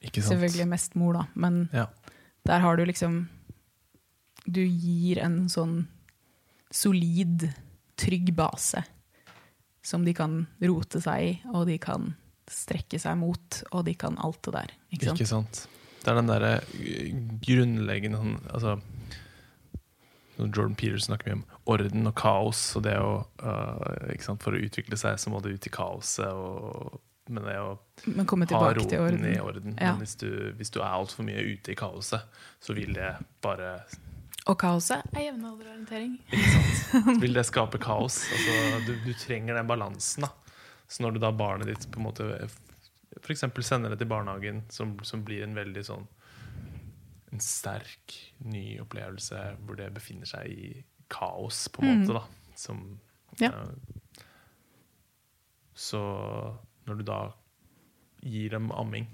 Ikke sant? Selvfølgelig mest mor, da, men Ja. der har du liksom Du gir en sånn solid, trygg base som de kan rote seg i, og de kan strekke seg mot, og de kan alt det der. Ikke sant? Ikke sant? Det er den derre grunnleggende sånn, altså, Jordan Peters snakker mye om orden og kaos. Og det å, uh, sant? For å utvikle seg, så må du ut i kaoset. Og, men det å Men ha roten orden. i orden. Ja. Men hvis du, hvis du er altfor mye ute i kaoset, så vil det bare Og kaoset er jevnalderorientering. Vil det skape kaos. Altså, du, du trenger den balansen. da Så når du da barnet ditt på en måte f.eks. sender det til barnehagen, som, som blir en veldig sånn En sterk, ny opplevelse hvor det befinner seg i kaos, på en måte, da. Som Ja. eh, Så når du da gir dem amming,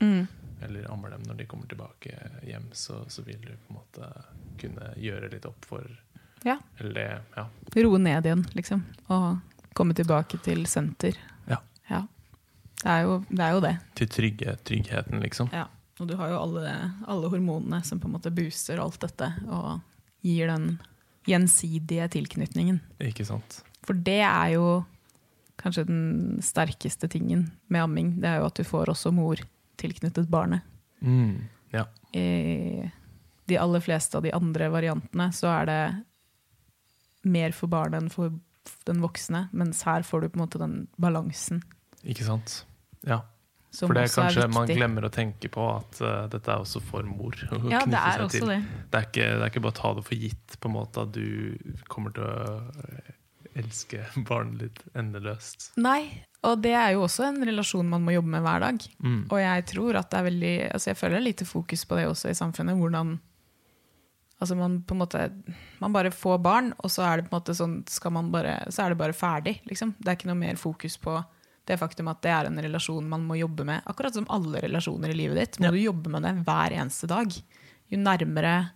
Mm. eller ammer dem når de kommer tilbake hjem, så, så vil du på en måte kunne gjøre litt opp for Ja. Eller ja. Roe ned igjen, liksom. Og komme tilbake til senter. Ja. Ja. Det, er jo, det er jo det. Til trygge, tryggheten, liksom. Ja. Og du har jo alle, alle hormonene som på en måte booster alt dette, og gir den gjensidige tilknytningen. Ikke sant? For det er jo kanskje den sterkeste tingen med amming. Det er jo at du får også mor tilknyttet barnet. Mm. Ja. I de aller fleste av de andre variantene så er det mer for barnet enn for den voksne, mens her får du på en måte den balansen Ikke sant? Ja. som For det er kanskje er man glemmer å tenke på at uh, dette er også for mor. Ja, det er også til. det. Det er, ikke, det er ikke bare å ta det for gitt på en måte at du kommer til å eh, elske barnet ditt endeløst. Nei, og det er jo også en relasjon man må jobbe med hver dag. Mm. Og jeg tror at det er veldig altså Jeg føler lite fokus på det også i samfunnet. Hvordan Altså man på en måte Man bare får barn, og så er det på en måte sånn bare, Så er det bare ferdig, liksom. Det er ikke noe mer fokus på det faktum at det er en relasjon man må jobbe med. Akkurat som alle relasjoner i livet ditt. Må Ja. du jobbe med det hver eneste dag. Jo nærmere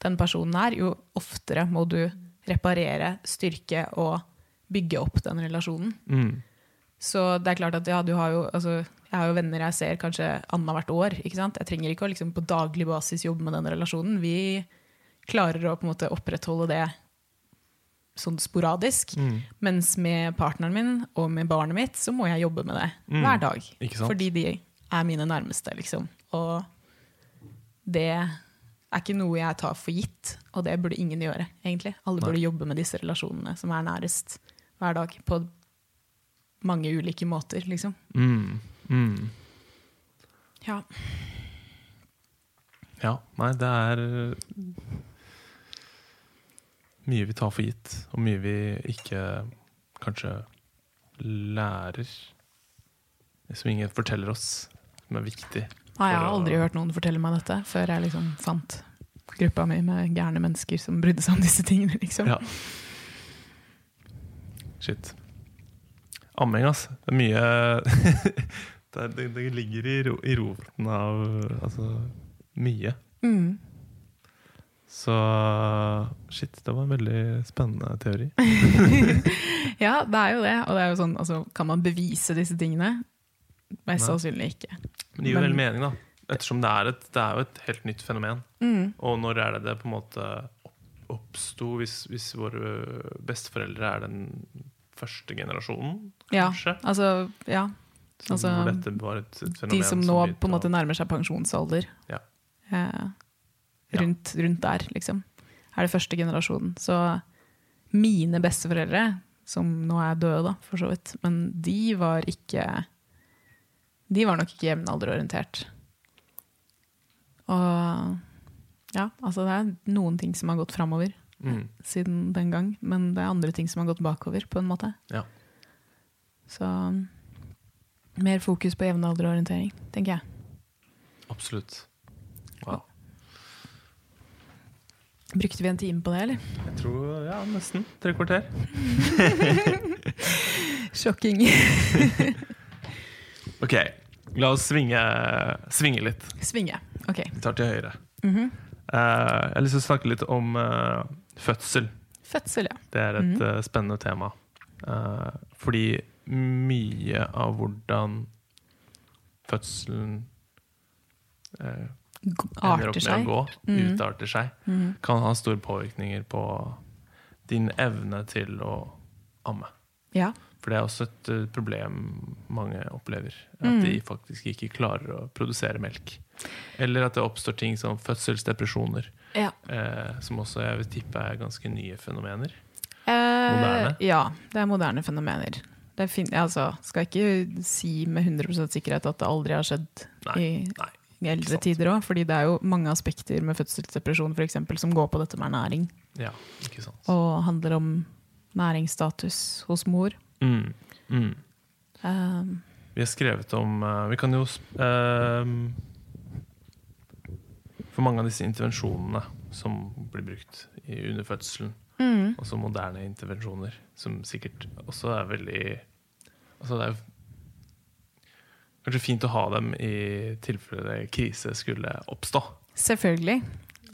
den personen er, jo oftere må du reparere, styrke og bygge opp den relasjonen. Mm. Så det er klart at ja, du har jo, altså, jeg har jo venner jeg ser kanskje annethvert år. Ikke sant? Jeg trenger ikke å liksom, på daglig basis jobbe med den relasjonen. Vi klarer å på en måte opprettholde det sånn sporadisk. Mm. Mens med partneren min og med barnet mitt så må jeg jobbe med det Mm. hver dag. Fordi de er mine nærmeste, liksom. Og det er ikke noe jeg tar for gitt, og det burde ingen gjøre, egentlig. Alle Nei. burde jobbe med disse relasjonene som er nærest hver dag, på mange ulike måter, liksom. Mm. Mm. Ja. Ja, nei, det er mye vi tar for gitt, og mye vi ikke kanskje lærer. Som ingen forteller oss, som er viktig. Nei, jeg har aldri hørt noen fortelle meg dette, før jeg liksom fant gruppa mi med gærne mennesker som brydde seg om disse tingene, liksom. Ja. Shit. Amming, altså. Det er mye det, det ligger i, ro, i roten av altså, mye. Mm. Så shit, det var en veldig spennende teori. Ja, det er jo det. Og det er jo sånn, altså, kan man bevise disse tingene? Mest sannsynlig ikke. Men det gir jo veldig mening, da. Ettersom det er, et, det er jo et helt nytt fenomen. Mm. Og når er det det på en måte opp- oppsto, hvis, hvis våre besteforeldre er den første generasjonen, Ja, altså, ja. Som, altså, et, et De som nå som på en måte nærmer seg pensjonsalder. Ja. Eh, Ja. Rundt, rundt der, liksom. Er det første generasjonen. Så mine besteforeldre, som nå er døde, da, for så vidt, men de var ikke De var nok ikke jevnalderorientert. Og ja, altså det er noen ting som har gått framover mm, siden den gang, men det er andre ting som har gått bakover, på en måte. Ja. Så mer fokus på jevnalderorientering, tenker jeg. Absolutt. Wow. Brukte vi en time på det, eller? Jeg tror ja, nesten tre kvarter. Sjokking. Ok, la oss svinge, svinge litt. Svinge. Ok. Vi tar til høyre. Mm -hmm. uh, jeg har lyst til å snakke litt om uh, fødsel. Fødsel, ja. Det er et eh, spennende tema. Fordi mye av hvordan fødselen ender opp med med å gå, Mm. utarter seg, mm. kan ha store påvirkninger på din evne til å amme. Ja. For det er også et eh, problem mange opplever. At Mm. de faktisk ikke klarer å produsere melk. Eller at det oppstår ting som fødselsdepresjoner. ja. Eh, som også jeg vil tippe er ganske nye fenomener. Eh, Moderne? Ja, det er moderne fenomener. Det fin altså, skal ikke si med 100% sikkerhet at det aldri har skjedd Nei, i, nei, i eldre tider òg, fordi det er jo mange aspekter med fødselsdepresjon for eksempel, som går på dette med ernæring, Ja, ikke sant. og handler om næringsstatus hos mor. Mm, mm. Um, Vi har skrevet om eh, Vi kan jo eh, For mange av disse intervensjonene som blir brukt i, under fødselen, mm, også moderne intervensjoner, som sikkert også er veldig Altså det er jo kanskje fint å ha dem i tilfelle krise skulle oppstå. selvfølgelig.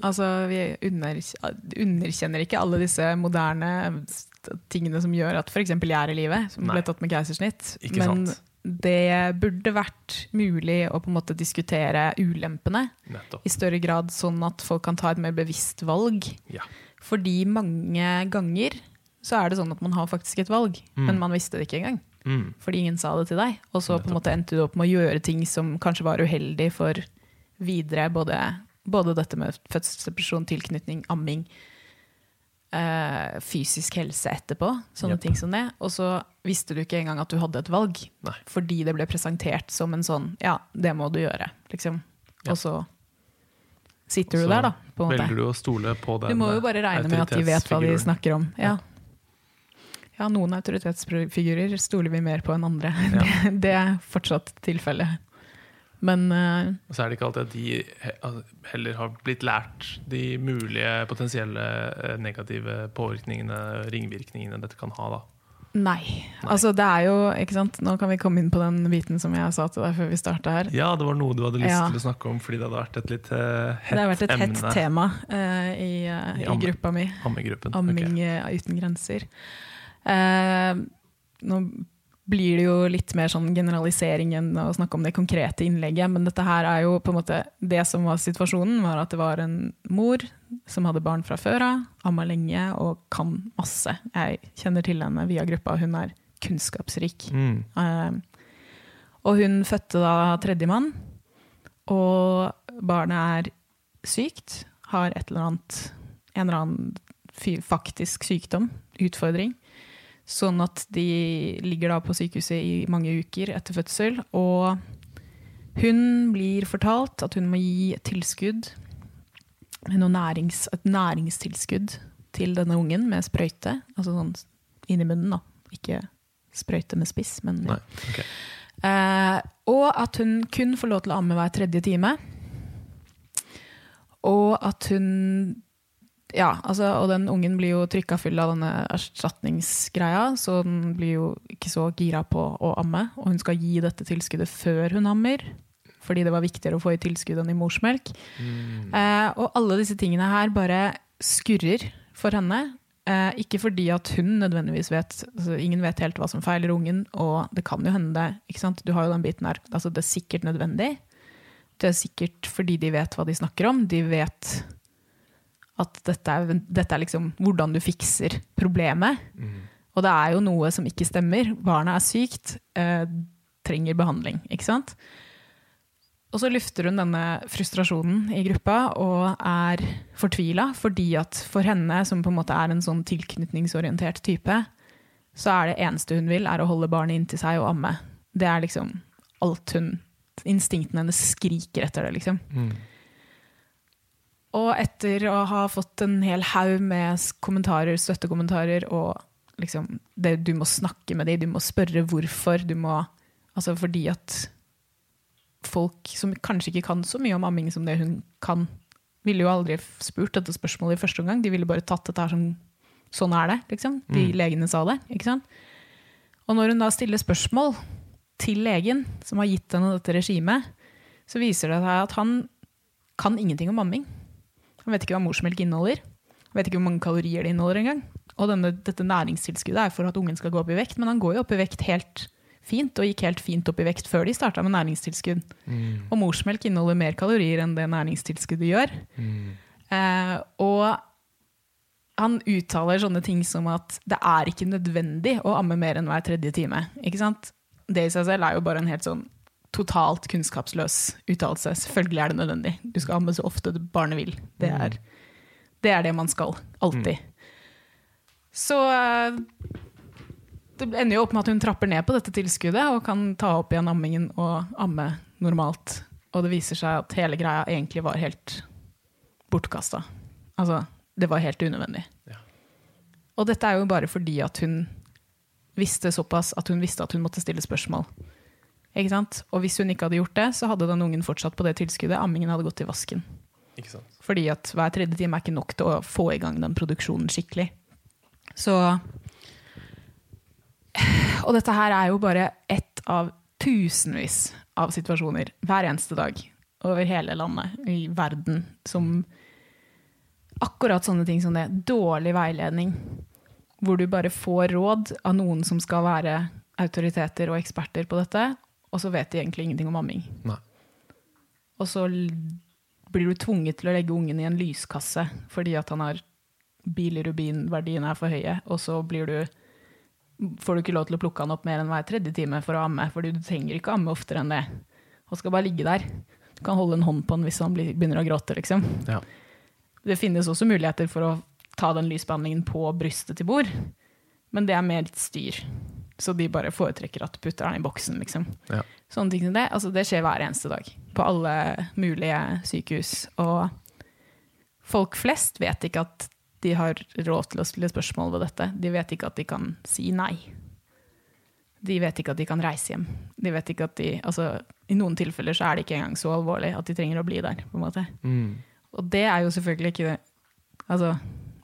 Altså, vi under, underkjenner ikke alle disse moderne tingene som gjør at f.eks. jeg er i live, som Nei. ble tatt med keisersnitt. Ikke Men sant. det burde vært mulig å på en måte diskutere ulempene Nettopp. i større grad, sånn at folk kan ta et mer bevisst valg. Ja. Fordi mange ganger så er det sånn at man har faktisk et valg, Mm. men man visste det ikke engang. Mm. Fordi ingen sa det til deg. Og så på en måte endte du opp med å gjøre ting som kanskje var uheldig for videre, både, både dette med fødselsdepresjon, tilknytning, amming, øh, fysisk helse etterpå, sånne yep. ting som det. Og så visste du ikke engang at du hadde et valg, Nei. fordi det ble presentert som en sånn ja, det må du gjøre, liksom. Ja. Og så sitter du der, da. På en måte. Velger du å stole på den Du må jo bare regne med at de vet hva de snakker om. Ja. Ja. Ja, noen autoritetsfigurer stoler vi mer på enn andre. Ja. Det, det er fortsatt tilfellet. Men uh, så er det ikke alltid at de heller har blitt lært de mulige potensielle eh, negative påvirkningene, ringvirkningene dette kan ha. da. nei. Altså, det er jo ikke sant? Nå kan vi komme inn på den biten som jeg sa til deg før vi starta her. Ja, det var noe du hadde lyst Ja. til å snakke om fordi det hadde vært et litt uh, hett Det har vært et hett tema uh, i, uh, I i gruppa mi. Ammegruppen. Amming okay. uten grenser. Eh, nå blir det jo litt mer sånn generalisering enn å snakke om det konkrete innlegget, men dette her er jo på en måte Det som var situasjonen, var at det var en mor som hadde barn fra før av, amma lenge og kan masse. Jeg kjenner til henne via gruppa, hun er kunnskapsrik. Mm. Eh, og hun fødte da tredjemann, og barnet er sykt, har et eller annet, en eller annen faktisk sykdom, utfordring. Sånn at de ligger da på sykehuset i mange uker etter fødsel, og hun blir fortalt at hun må gi et tilskudd, nærings, et næringstilskudd til denne ungen med sprøyte, altså sånn inn i munnen da, ikke sprøyte med spiss, men Nei, okay. Eh, og at hun kun får lov til å amme hver tredje time. Og at hun Ja, altså, og den ungen blir jo trykka full av denne erstatningsgreia, så den blir jo ikke så gira på å amme. Og hun skal gi dette tilskuddet før hun ammer, fordi det var viktigere å få i tilskudd enn i morsmelk. Mm. Eh, og alle disse tingene her bare skurrer for henne. Eh, ikke fordi at hun nødvendigvis vet altså Ingen vet helt hva som feiler ungen, og det kan jo hende det. ikke sant? Du har jo den biten her. Altså, det er sikkert nødvendig. Det er sikkert fordi de vet hva de snakker om. De vet at dette er, dette er liksom hvordan du fikser problemet. Mm. Og det er jo noe som ikke stemmer. Barnet er sykt, eh, trenger behandling. ikke sant? Og så lufter hun denne frustrasjonen i gruppa og er fortvila, fordi at for henne, som på en måte er en sånn tilknytningsorientert type, så er det eneste hun vil, er å holde barnet inntil seg og amme. Det er liksom alt hun Instinktene hennes skriker etter det, liksom. Mm. Og etter å ha fått en hel haug med kommentarer, støttekommentarer, og liksom det, Du må snakke med dem, du må spørre hvorfor. Du må, altså fordi at folk som kanskje ikke kan så mye om amming som det hun kan, ville jo aldri spurt dette spørsmålet i første omgang. De ville bare tatt dette her som Sånn er det, liksom. De Mm. legene sa det. ikke sant? Og når hun da stiller spørsmål til legen, som har gitt henne dette regimet, så viser det seg at han kan ingenting om amming. Han vet ikke hva morsmelk inneholder. Han vet ikke hvor mange kalorier det inneholder engang. Og denne, dette næringstilskuddet er for at ungen skal gå opp i vekt, men han går jo opp i vekt helt fint, og gikk helt fint opp i vekt før de starta med næringstilskudd. Mm. Og morsmelk inneholder mer kalorier enn det næringstilskuddet gjør. Mm. Eh, og han uttaler sånne ting som at det er ikke nødvendig å amme mer enn hver tredje time. Det i seg selv er jo bare en helt sånn totalt kunnskapsløs uttalelse. Selvfølgelig er det nødvendig. Du skal amme så ofte barnet vil. Det er det, er det man skal. Alltid. Så eh, det ender jo opp med at hun trapper ned på dette tilskuddet og kan ta opp igjen ammingen og amme normalt. Og det viser seg at hele greia egentlig var helt bortkasta. Altså, det var helt unødvendig. Ja. Og dette er jo bare fordi at hun visste såpass at hun visste at hun måtte stille spørsmål. Ikke sant? Og hvis hun ikke hadde gjort det, så hadde den ungen fortsatt på det tilskuddet. Ammingen hadde gått i vasken. Fordi at hver tredje time er ikke nok til å få i gang den produksjonen skikkelig. Så Og dette her er jo bare ett av tusenvis av situasjoner hver eneste dag over hele landet, i verden, som akkurat sånne ting som det. Dårlig veiledning. Hvor du bare får råd av noen som skal være autoriteter og eksperter på dette, og så vet de egentlig ingenting om amming. Nei. Og så blir du tvunget til å legge ungen i en lyskasse fordi at han har bilirubinverdiene er for høye, og så blir du får du ikke lov til å plukke han opp mer enn hver tredje time for å amme, fordi du trenger ikke amme oftere enn det. Han skal bare ligge der. Du kan holde en hånd på han hvis han begynner å gråte, liksom. Ja. Det finnes også muligheter for å ta den lysbehandlingen på brystet til bord, men det er mer litt styr. Så de bare foretrekker at du putter den i boksen, liksom. Ja. Sånne ting som det. Altså, det skjer hver eneste dag. På alle mulige sykehus. Og folk flest vet ikke at de har råd til å stille spørsmål ved dette. De vet ikke at de kan si nei. De vet ikke at de kan reise hjem. De vet ikke at de, altså, I noen tilfeller så er det ikke engang så alvorlig at de trenger å bli der. på en måte. Mm. Og det er jo selvfølgelig ikke Altså,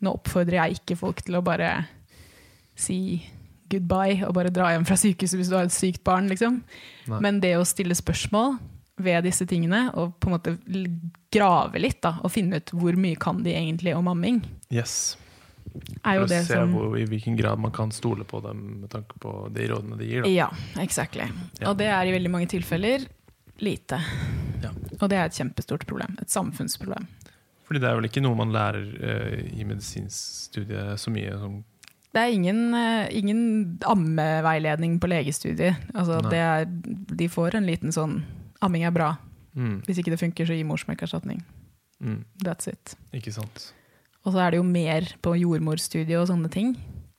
nå oppfordrer jeg ikke folk til å bare si goodbye og bare dra hjem fra sykehuset hvis du har et sykt barn, liksom. Men det å stille spørsmål ved disse tingene, og på en måte grave litt, da, og finne ut hvor mye kan de egentlig om amming, Yes. er jo For det se som hvor, i hvilken grad man kan stole på dem med tanke på de rådene de gir. Da. Ja, exactly. Og det er i veldig mange tilfeller lite. Ja. Og det er et kjempestort problem. Et samfunnsproblem. Fordi det er vel ikke noe man lærer uh, i medisinstudiet så mye som Det er ingen, eh, ingen ammeveiledning på legestudiet. Altså, det er, de får en liten sånn Amming er bra. mm, Hvis ikke det funker, så gi morsmelkerstatning. mm, That's it. Ikke sant. Og så er det jo mer på jordmorstudiet og sånne ting.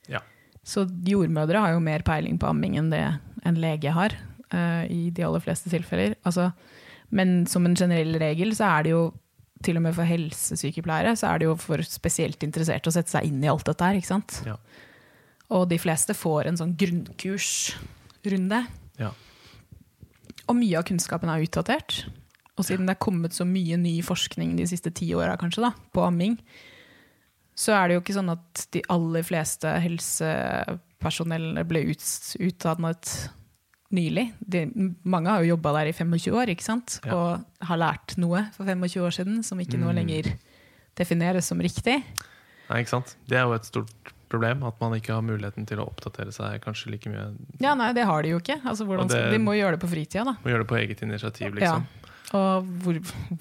Ja. Så jordmødre har jo mer peiling på amming enn det en lege har, uh, i de aller fleste tilfeller. Altså, men som en generell regel så er det jo, til og med for helsesykepleiere, så er det jo for spesielt interesserte å sette seg inn i alt dette her, ikke sant? Ja. Og de fleste får en sånn grunnkursrunde. Ja. Og mye av kunnskapen er utdatert. Og siden det er kommet så mye ny forskning de siste ti åra på amming, så er det jo ikke sånn at de aller fleste helsepersonell ble ut, utdannet nylig. De, mange har jo jobba der i 25 år ikke sant? Ja. og har lært noe for 25 år siden som ikke nå Mm. lenger defineres som riktig. Nei, ikke sant? Det er jo et stort problem at man ikke har muligheten til å oppdatere seg kanskje like mye. Ja, nei, det har de jo ikke. Altså, det- skal, de må gjøre det på fritida, da. Må gjøre det på eget initiativ, liksom. Ja. Og hvor,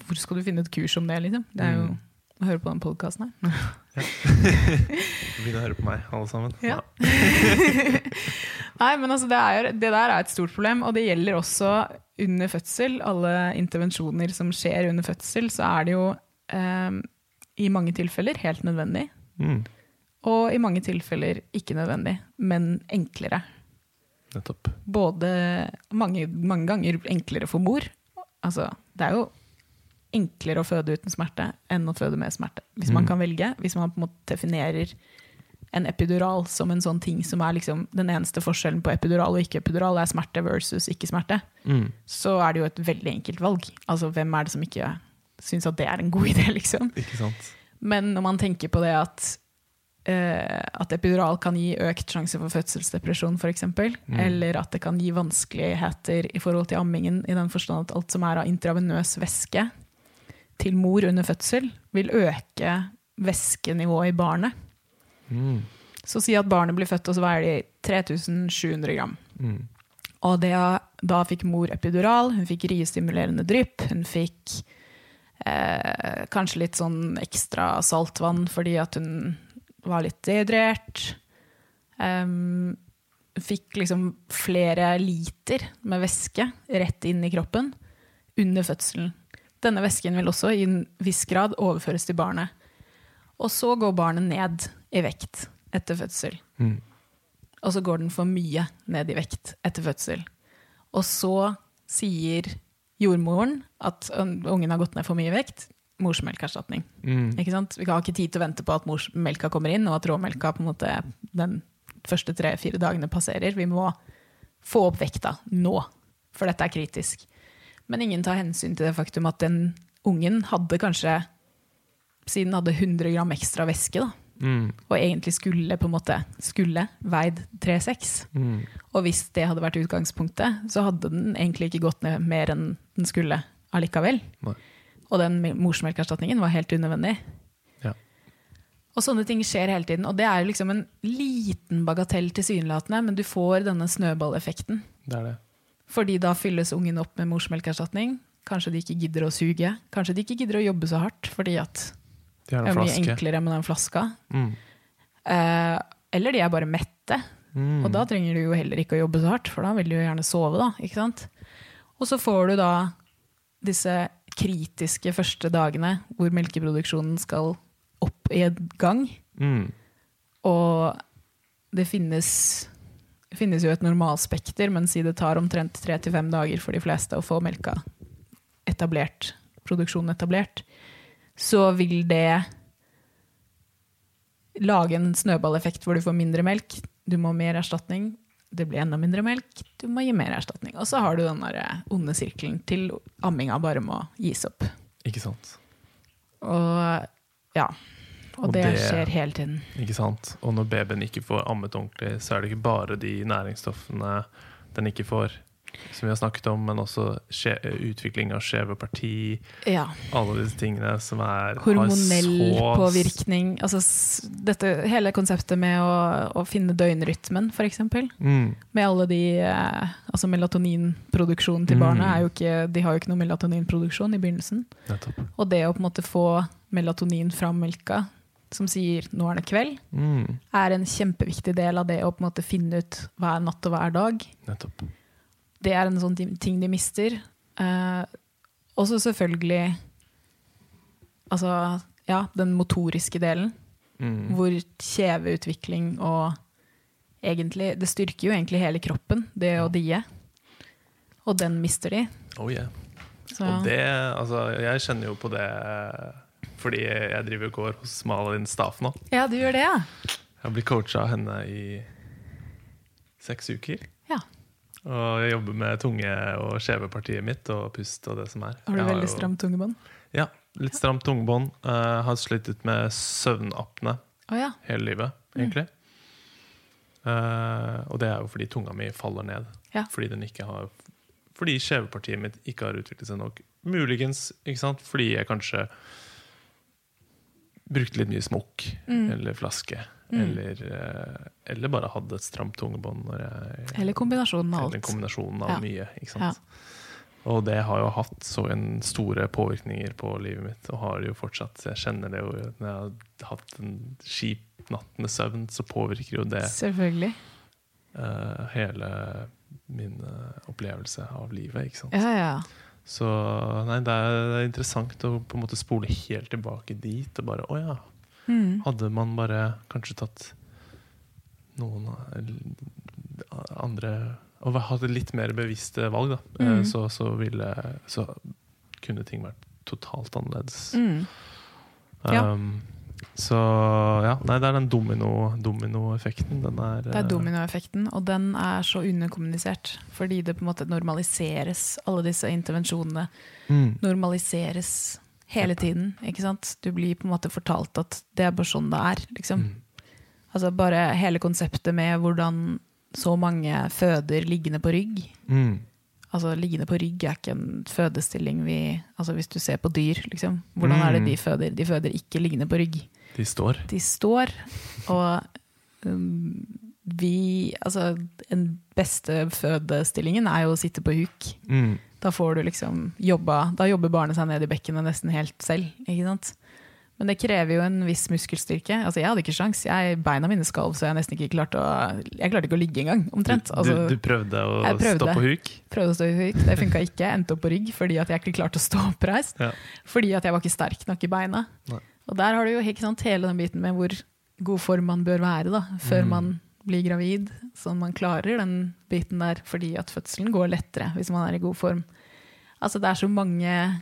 hvor skal du finne et kurs om det, liksom? Det er jo Mm. å høre på den podkasten her. Begynn å høre på meg, alle sammen. Ja. Nei, men altså, det, er, det der er et stort problem, og det gjelder også under fødsel. Alle intervensjoner som skjer under fødsel, så er det jo eh, i mange tilfeller helt nødvendig. Mm, Og i mange tilfeller ikke nødvendig, men enklere. nettopp. Både mange, mange ganger enklere for mor. Altså, det er jo enklere å føde uten smerte enn å føde med smerte. Hvis man Mm. kan velge. Hvis man på en måte definerer en epidural som en sånn ting som er liksom den eneste forskjellen på epidural og ikke epidural, er smerte versus ikke smerte, Mm, så er det jo et veldig enkelt valg. Altså, hvem er det som ikke syns at det er en god idé, liksom? Men når man tenker på det at, uh, at epidural kan gi økt sjanse for fødselsdepresjon, f.eks., Mm. eller at det kan gi vanskeligheter i forhold til ammingen, i den forstand at alt som er av intravenøs væske til mor under fødsel, vil øke væskenivået i barnet. Mm, Så si at barnet blir født, og så veier de 3700 gram. mm, Og det, da fikk mor epidural, hun fikk riestimulerende drypp, hun fikk eh, kanskje litt sånn ekstra saltvann fordi at hun var litt dehydrert. Um, fikk liksom flere liter med væske rett inn i kroppen under fødselen. Denne væsken vil også i en viss grad overføres til barnet. Og så går barnet ned i vekt etter fødsel. Mm. Og så går den for mye ned i vekt etter fødsel. Og så sier jordmoren at ungen har gått ned for mye i vekt. Morsmelkerstatning. Mm. Ikke sant? Vi har ikke tid til å vente på at morsmelka kommer inn, og at råmelka på en måte den første tre-fire dagene passerer. Vi må få opp vekta nå, for dette er kritisk. Men ingen tar hensyn til det faktum at den ungen hadde kanskje siden hadde 100 gram ekstra væske, da, Mm. og egentlig skulle på en måte skulle veid 3,6. Mm. Og hvis det hadde vært utgangspunktet, så hadde den egentlig ikke gått ned mer enn den skulle allikevel. Nei. Og den morsmelkerstatningen var helt unødvendig. Ja. Og sånne ting skjer hele tiden. Og det er jo liksom en liten bagatell tilsynelatende, men du får denne snøballeffekten. Det er det. Fordi da fylles ungen opp med morsmelkerstatning. Kanskje de ikke gidder å suge. Kanskje de ikke gidder å jobbe så hardt, fordi at De det er mye flaske. enklere med den flaska. Mm. Eh, eller de er bare mette. Mm. Og da trenger du jo heller ikke å jobbe så hardt, for da vil du jo gjerne sove, da. Ikke sant? Og så får du da disse kritiske første dagene hvor melkeproduksjonen skal opp i en gang. Mm. Og det finnes, finnes jo et normalspekter, men si det tar omtrent tre til fem dager for de fleste å få melka etablert, produksjonen etablert, så vil det lage en snøballeffekt hvor du får mindre melk, du må ha mer erstatning, det blir enda mindre melk, du må gi mer erstatning. Og så har du den onde sirkelen til amminga bare må gis opp. Ikke sant. Og ja, og, Og det, det- skjer hele tiden. Ikke sant? Og når babyen ikke får ammet ordentlig, så er det ikke bare de næringsstoffene den ikke får, som vi har snakket om, men også utvikling av skjeve parti, Ja. alle disse tingene som er Hormonell påvirkning. Altså, dette, hele konseptet med å, å finne døgnrytmen, f.eks. Mm. Med alle de eh, Altså melatoninproduksjonen til Mm. jo ikke De har jo ikke noe melatoninproduksjon i begynnelsen. Nettopp. Og det å på en måte få melatonin fra melka, som sier 'nå er det kveld', Mm. er en kjempeviktig del av det å på en måte finne ut hva er natt og hva er dag. Nettopp. Det er en sånn ting de mister. Eh, også selvfølgelig Altså, ja, den motoriske delen. Mm. Hvor kjeveutvikling og egentlig Det styrker jo egentlig hele kroppen, det å die. Og den mister de. Oh yeah. Så, Og det, altså, jeg kjenner jo på det fordi jeg driver og går hos Malin Staff nå. ja, du gjør det, ja? Jeg blitt coacha av henne i seks uker. ja. Og jeg jobber med tunge- og skjevepartiet mitt og pust og det som er. Har du veldig jo- stramt tungebånd? Ja, litt stramt tungebånd. Uh, har slitt ut med søvnapne oh, ja. hele livet, egentlig. Eh, og det er jo fordi tunga mi faller ned. Ja. Fordi den ikke har Fordi skjevepartiet mitt ikke har utviklet seg nok. Muligens ikke sant? fordi jeg kanskje brukte litt mye smokk Mm. eller flaske. Eller, eh, eller bare hadde et stramt tungebånd. Eller kombinasjonen av alt. eller kombinasjonen av Ja. mye. Ikke sant? Ja. Og det har jo hatt så en store påvirkninger på livet mitt, og har jo fortsatt. Jeg kjenner det jo når jeg har hatt en kjip natt med søvn, så påvirker jo det Selvfølgelig. Uh, hele min eh, opplevelse av livet. ikke sant? Ja, ja. Så nei, det er, det er interessant å på en måte spole helt tilbake dit og bare Å ja, Mm. hadde man bare kanskje tatt noen eh, andre Og hatt litt mer bevisste valg, da, eh, Mm. så, så ville Så kunne ting vært totalt annerledes. Mm. Ja. Um, så ja, nei, det er den domino, dominoeffekten. Den er Det er eh, dominoeffekten, og den er så underkommunisert. Fordi det på en måte normaliseres, alle disse intervensjonene mm, normaliseres hele tiden. ikke sant? Du blir på en måte fortalt at det er bare sånn det er. liksom. mm, Altså Bare hele konseptet med hvordan så mange føder liggende på rygg. mm, Altså Liggende på rygg er ikke en fødestilling vi Altså Hvis du ser på dyr, liksom. Hvordan er det de føder? De føder ikke liggende på rygg. De står. De står, og um, vi Altså, den beste fødestillingen er jo å sitte på huk. Mm. Da får du liksom jobba Da jobber barnet seg ned i bekkenet nesten helt selv. ikke sant? Men det krever jo en viss muskelstyrke. Altså, Jeg hadde ikke sjans. Jeg, beina mine skalv, så jeg nesten ikke klarte å Jeg klarte ikke å ligge engang, omtrent. Altså, du, du prøvde å prøvde. stå på huk? prøvde å stå på huk, det funka ikke. Endte opp på rygg fordi at jeg ikke klarte å stå oppreist. Ja. Fordi at jeg var ikke sterk nok i beina. Nei. Og der har du jo ikke sant, hele den biten med hvor god form man bør være da, før Mm. man blir gravid. Sånn man klarer den biten der, fordi at fødselen går lettere hvis man er i god form. Altså det er så mange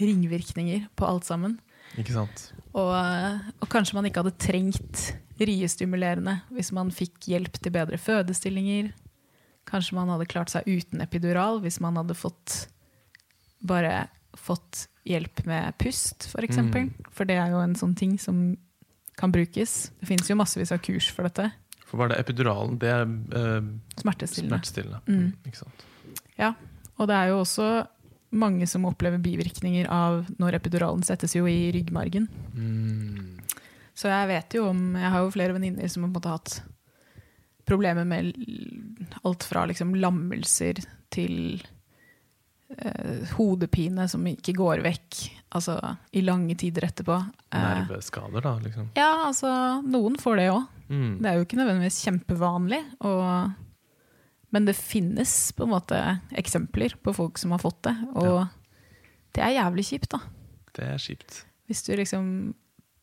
ringvirkninger på alt sammen. Ikke sant? Og, og kanskje man ikke hadde trengt riestimulerende hvis man fikk hjelp til bedre fødestillinger. Kanskje man hadde klart seg uten epidural hvis man hadde fått bare fått hjelp med pust, f.eks. For, eksempel. for det er jo en sånn ting som kan brukes. Det finnes jo massevis av kurs for dette. For var det epiduralen? Det er eh, Smertestillende. smertestillende. Mm. Ikke sant? Og det er jo også mange som opplever bivirkninger av når epiduralen settes jo i ryggmargen. Mm. Så jeg vet jo om Jeg har jo flere venninner som har hatt problemer med alt fra liksom lammelser til eh, hodepine som ikke går vekk, altså i lange tider etterpå. Eh, Nerveskader, da, liksom. ja, altså noen får det òg. Mm. Det er jo ikke nødvendigvis kjempevanlig. Og, men det finnes på en måte eksempler på folk som har fått det. Og det er jævlig kjipt, da. Det er kjipt. Hvis du liksom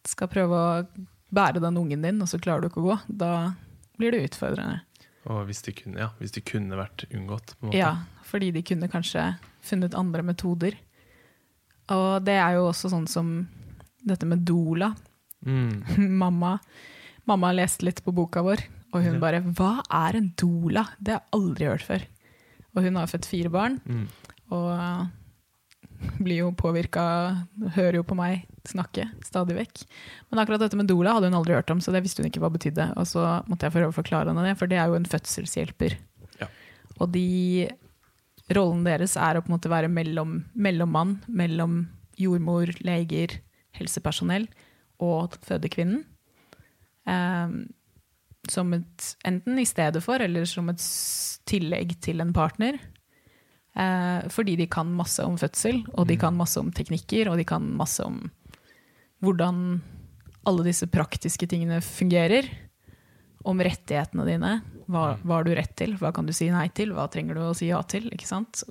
skal prøve å bære den ungen din, og så klarer du ikke å gå, da blir det utfordrende. Og hvis de kunne, ja, hvis de kunne vært unngått. På en måte. Ja, fordi de kunne kanskje funnet andre metoder. Og det er jo også sånn som dette med doula. Mm. mamma, mamma leste litt på boka vår, og hun bare 'Hva er en doula?' Det har jeg aldri hørt før. Og hun har født fire barn, Mm. og blir jo påvirka, hører jo på meg snakke stadig vekk. Men akkurat dette med doula hadde hun aldri hørt om, så det visste hun ikke hva betydde. Og så måtte jeg prøve å forklare henne det, for det er jo en fødselshjelper. Ja. Og de rollen deres er å på en måte være mellom, mellommann mellom jordmor, leger, helsepersonell og fødekvinnen. Ehm, som et, enten i stedet for, eller som et tillegg til en partner. Eh, fordi de kan masse om fødsel, og de Mm. kan masse om teknikker, og de kan masse om hvordan alle disse praktiske tingene fungerer. Om rettighetene dine. Hva, Mm. hva har du rett til? Hva kan du si nei til? Hva trenger du å si ja til? Ikke sant?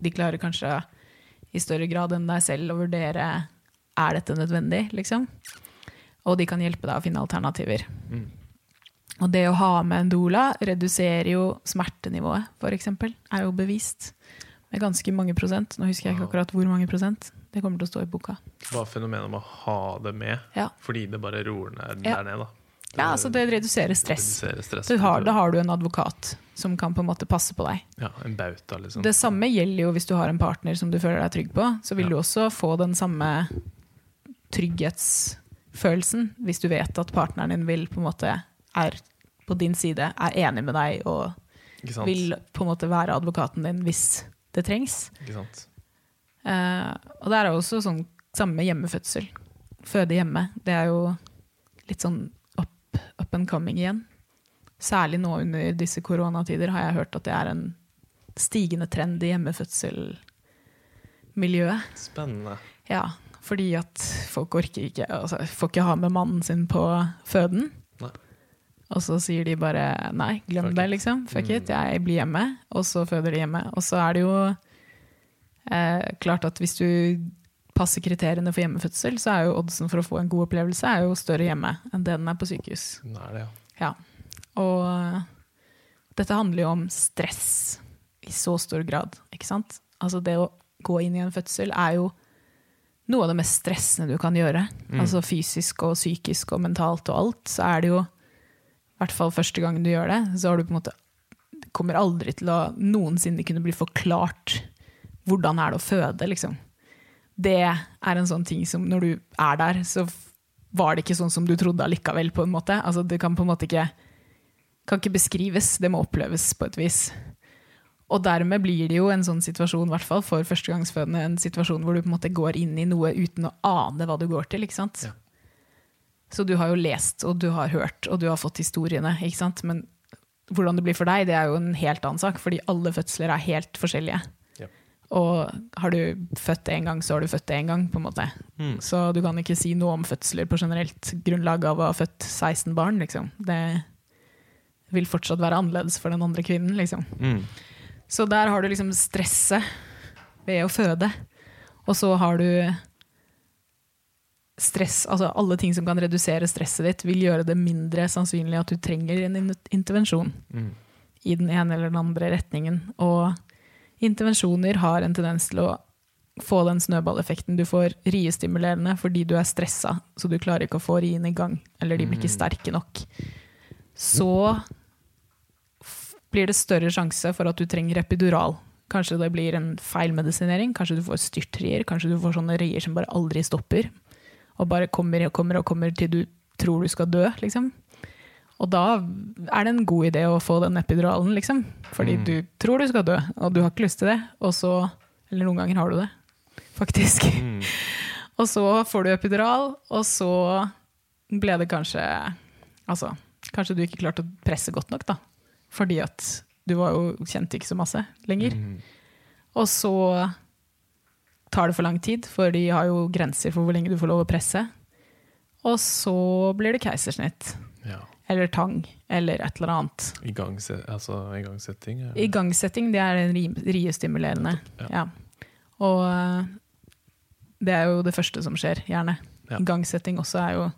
De klarer kanskje i større grad enn deg selv å vurdere er dette nødvendig, liksom. Og de kan hjelpe deg å finne alternativer. Mm. Og det å ha med en doula reduserer jo smertenivået, eksempel. Er jo bevist med ganske mange prosent. Nå husker jeg ikke akkurat hvor mange prosent. Det kommer til å stå i boka. Hva er fenomenet med å ha det med? Ja. Fordi det bare roer ned Ja. der nede, da. Ja, altså det reduserer stress. reduserer stress. Har, da har du en advokat som kan på en måte passe på deg. Ja, en bauta, liksom. Det samme gjelder jo hvis du har en partner som du føler deg trygg på. Så vil Ja. du også få den samme trygghetsfølelsen hvis du vet at partneren din vil på en måte er på din side, er enig med deg og vil på en måte være advokaten din hvis det trengs. Ikke sant? Uh, og det er også sånn samme hjemmefødsel. Føde hjemme. Det er jo litt sånn up, up and coming igjen. Særlig nå under disse koronatider har jeg hørt at det er en stigende trend i hjemmefødselmiljøet. Spennende. Ja, fordi at folk orker ikke altså, Får ikke ha med mannen sin på føden. Nei. Og så sier de bare nei, glem Fuck det, liksom. Fuck Mm. it, jeg blir hjemme. Og så føder de hjemme. Og så er det jo eh, klart at hvis du passer kriteriene for hjemmefødsel, så er jo oddsen for å få en god opplevelse er jo større hjemme enn det den er på sykehus. Er det, ja. Ja. Og eh, dette handler jo om stress i så stor grad, ikke sant? Altså det å gå inn i en fødsel er jo noe av det mest stressende du kan gjøre. Mm. Altså fysisk og psykisk og mentalt og alt, så er det jo hvert fall første gangen du gjør det, så har du på en måte kommer aldri til å noensinne kunne bli forklart hvordan er det å føde, liksom. Det er en sånn ting som når du er der, så var det ikke sånn som du trodde allikevel, på en måte. Altså, det kan på en måte ikke kan ikke beskrives, det må oppleves på et vis. Og dermed blir det jo en sånn situasjon, i hvert fall for førstegangsfødende, en situasjon hvor du på en måte går inn i noe uten å ane hva du går til. ikke sant? Ja. Så du har jo lest, og du har hørt, og du har fått historiene. ikke sant? Men hvordan det blir for deg, det er jo en helt annen sak, fordi alle fødsler er helt forskjellige. Ja. Og har du født én gang, så har du født én gang, på en måte. Mm. Så du kan ikke si noe om fødsler på generelt grunnlag av å ha født 16 barn, liksom. Det vil fortsatt være annerledes for den andre kvinnen, liksom. Mm. Så der har du liksom stresset ved å føde. Og så har du stress, altså alle ting som kan redusere stresset ditt, vil gjøre det mindre sannsynlig at du trenger en intervensjon Mm. i den ene eller den andre retningen. Og intervensjoner har en tendens til å få den snøballeffekten. Du får riestimulerende fordi du er stressa, så du klarer ikke å få rien i gang. Eller de blir ikke sterke nok. Så blir det større sjanse for at du trenger epidural. Kanskje det blir en feilmedisinering, kanskje du får styrtrier, kanskje du får sånne rier som bare aldri stopper. Og bare kommer og kommer og kommer til du tror du skal dø, liksom. Og da er det en god idé å få den epiduralen, liksom. Fordi Mm. du tror du skal dø, og du har ikke lyst til det. Og så Eller noen ganger har du det, faktisk. Mm. Og så får du epidural, og så ble det kanskje Altså, kanskje du ikke klarte å presse godt nok, da. Fordi at du var jo, kjente ikke så masse lenger. Mm. Og så tar det for lang tid, for de har jo grenser for hvor lenge du får lov å presse. Og så blir det keisersnitt. Ja. Eller tang, eller et eller annet. Igangse, altså igangsetting? Eller? Igangsetting, det er den riestimulerende. Ja. Ja. Og eh, det er jo det første som skjer, gjerne. Ja. Igangsetting også er jo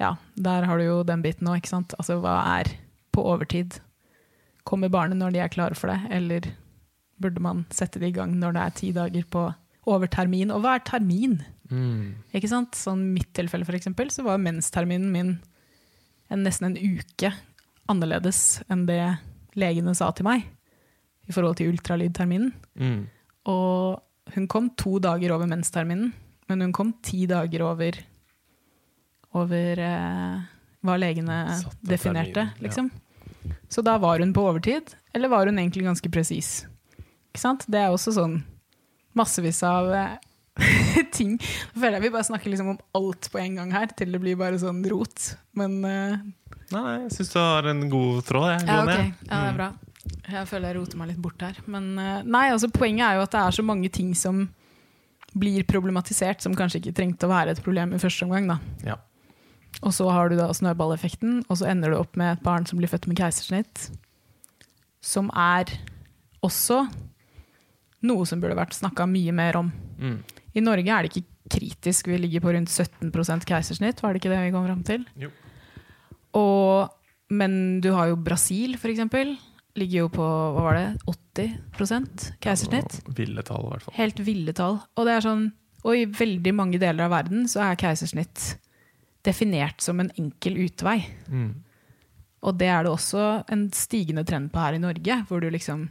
Ja, der har du jo den biten nå, ikke sant. Altså hva er på overtid? Kommer barnet når de er klare for det, eller burde man sette det i gang når det er ti dager på over termin? Og hva er termin? Mm. Ikke sant? Sånn mitt tilfelle for eksempel, så var mensterminen min en, nesten en uke annerledes enn det legene sa til meg i forhold til ultralydterminen. Mm. Og hun kom to dager over mensterminen, men hun kom ti dager over, over eh, hva legene definerte, terminen, ja. liksom. Så da var hun på overtid, eller var hun egentlig ganske presis? Det er også sånn massevis av eh, ting. Nå føler jeg vi bare snakker liksom om alt på en gang her, til det blir bare sånn rot. Men eh, Nei, nei, jeg syns du har en god tråd. Jeg. ja, okay. Ja, det er bra. Jeg føler jeg roter meg litt bort her. Men eh, nei, altså poenget er jo at det er så mange ting som blir problematisert, som kanskje ikke trengte å være et problem i første omgang. da. Ja. Og så har du da snøballeffekten, og så ender du opp med et barn som blir født med keisersnitt. Som er også noe som burde vært snakka mye mer om. Mm. I Norge er det ikke kritisk, vi ligger på rundt 17% keisersnitt, var det ikke det vi kom fram til? Jo. Og, men du har jo Brasil, for eksempel. Ligger jo på hva var det, 80 keisersnitt. Ja, Ville tall, i hvert fall. Helt ville tall. Og, det er sånn, og i veldig mange deler av verden så er keisersnitt definert som en enkel utvei. Mm. Og det er det også en stigende trend på her i Norge, hvor du liksom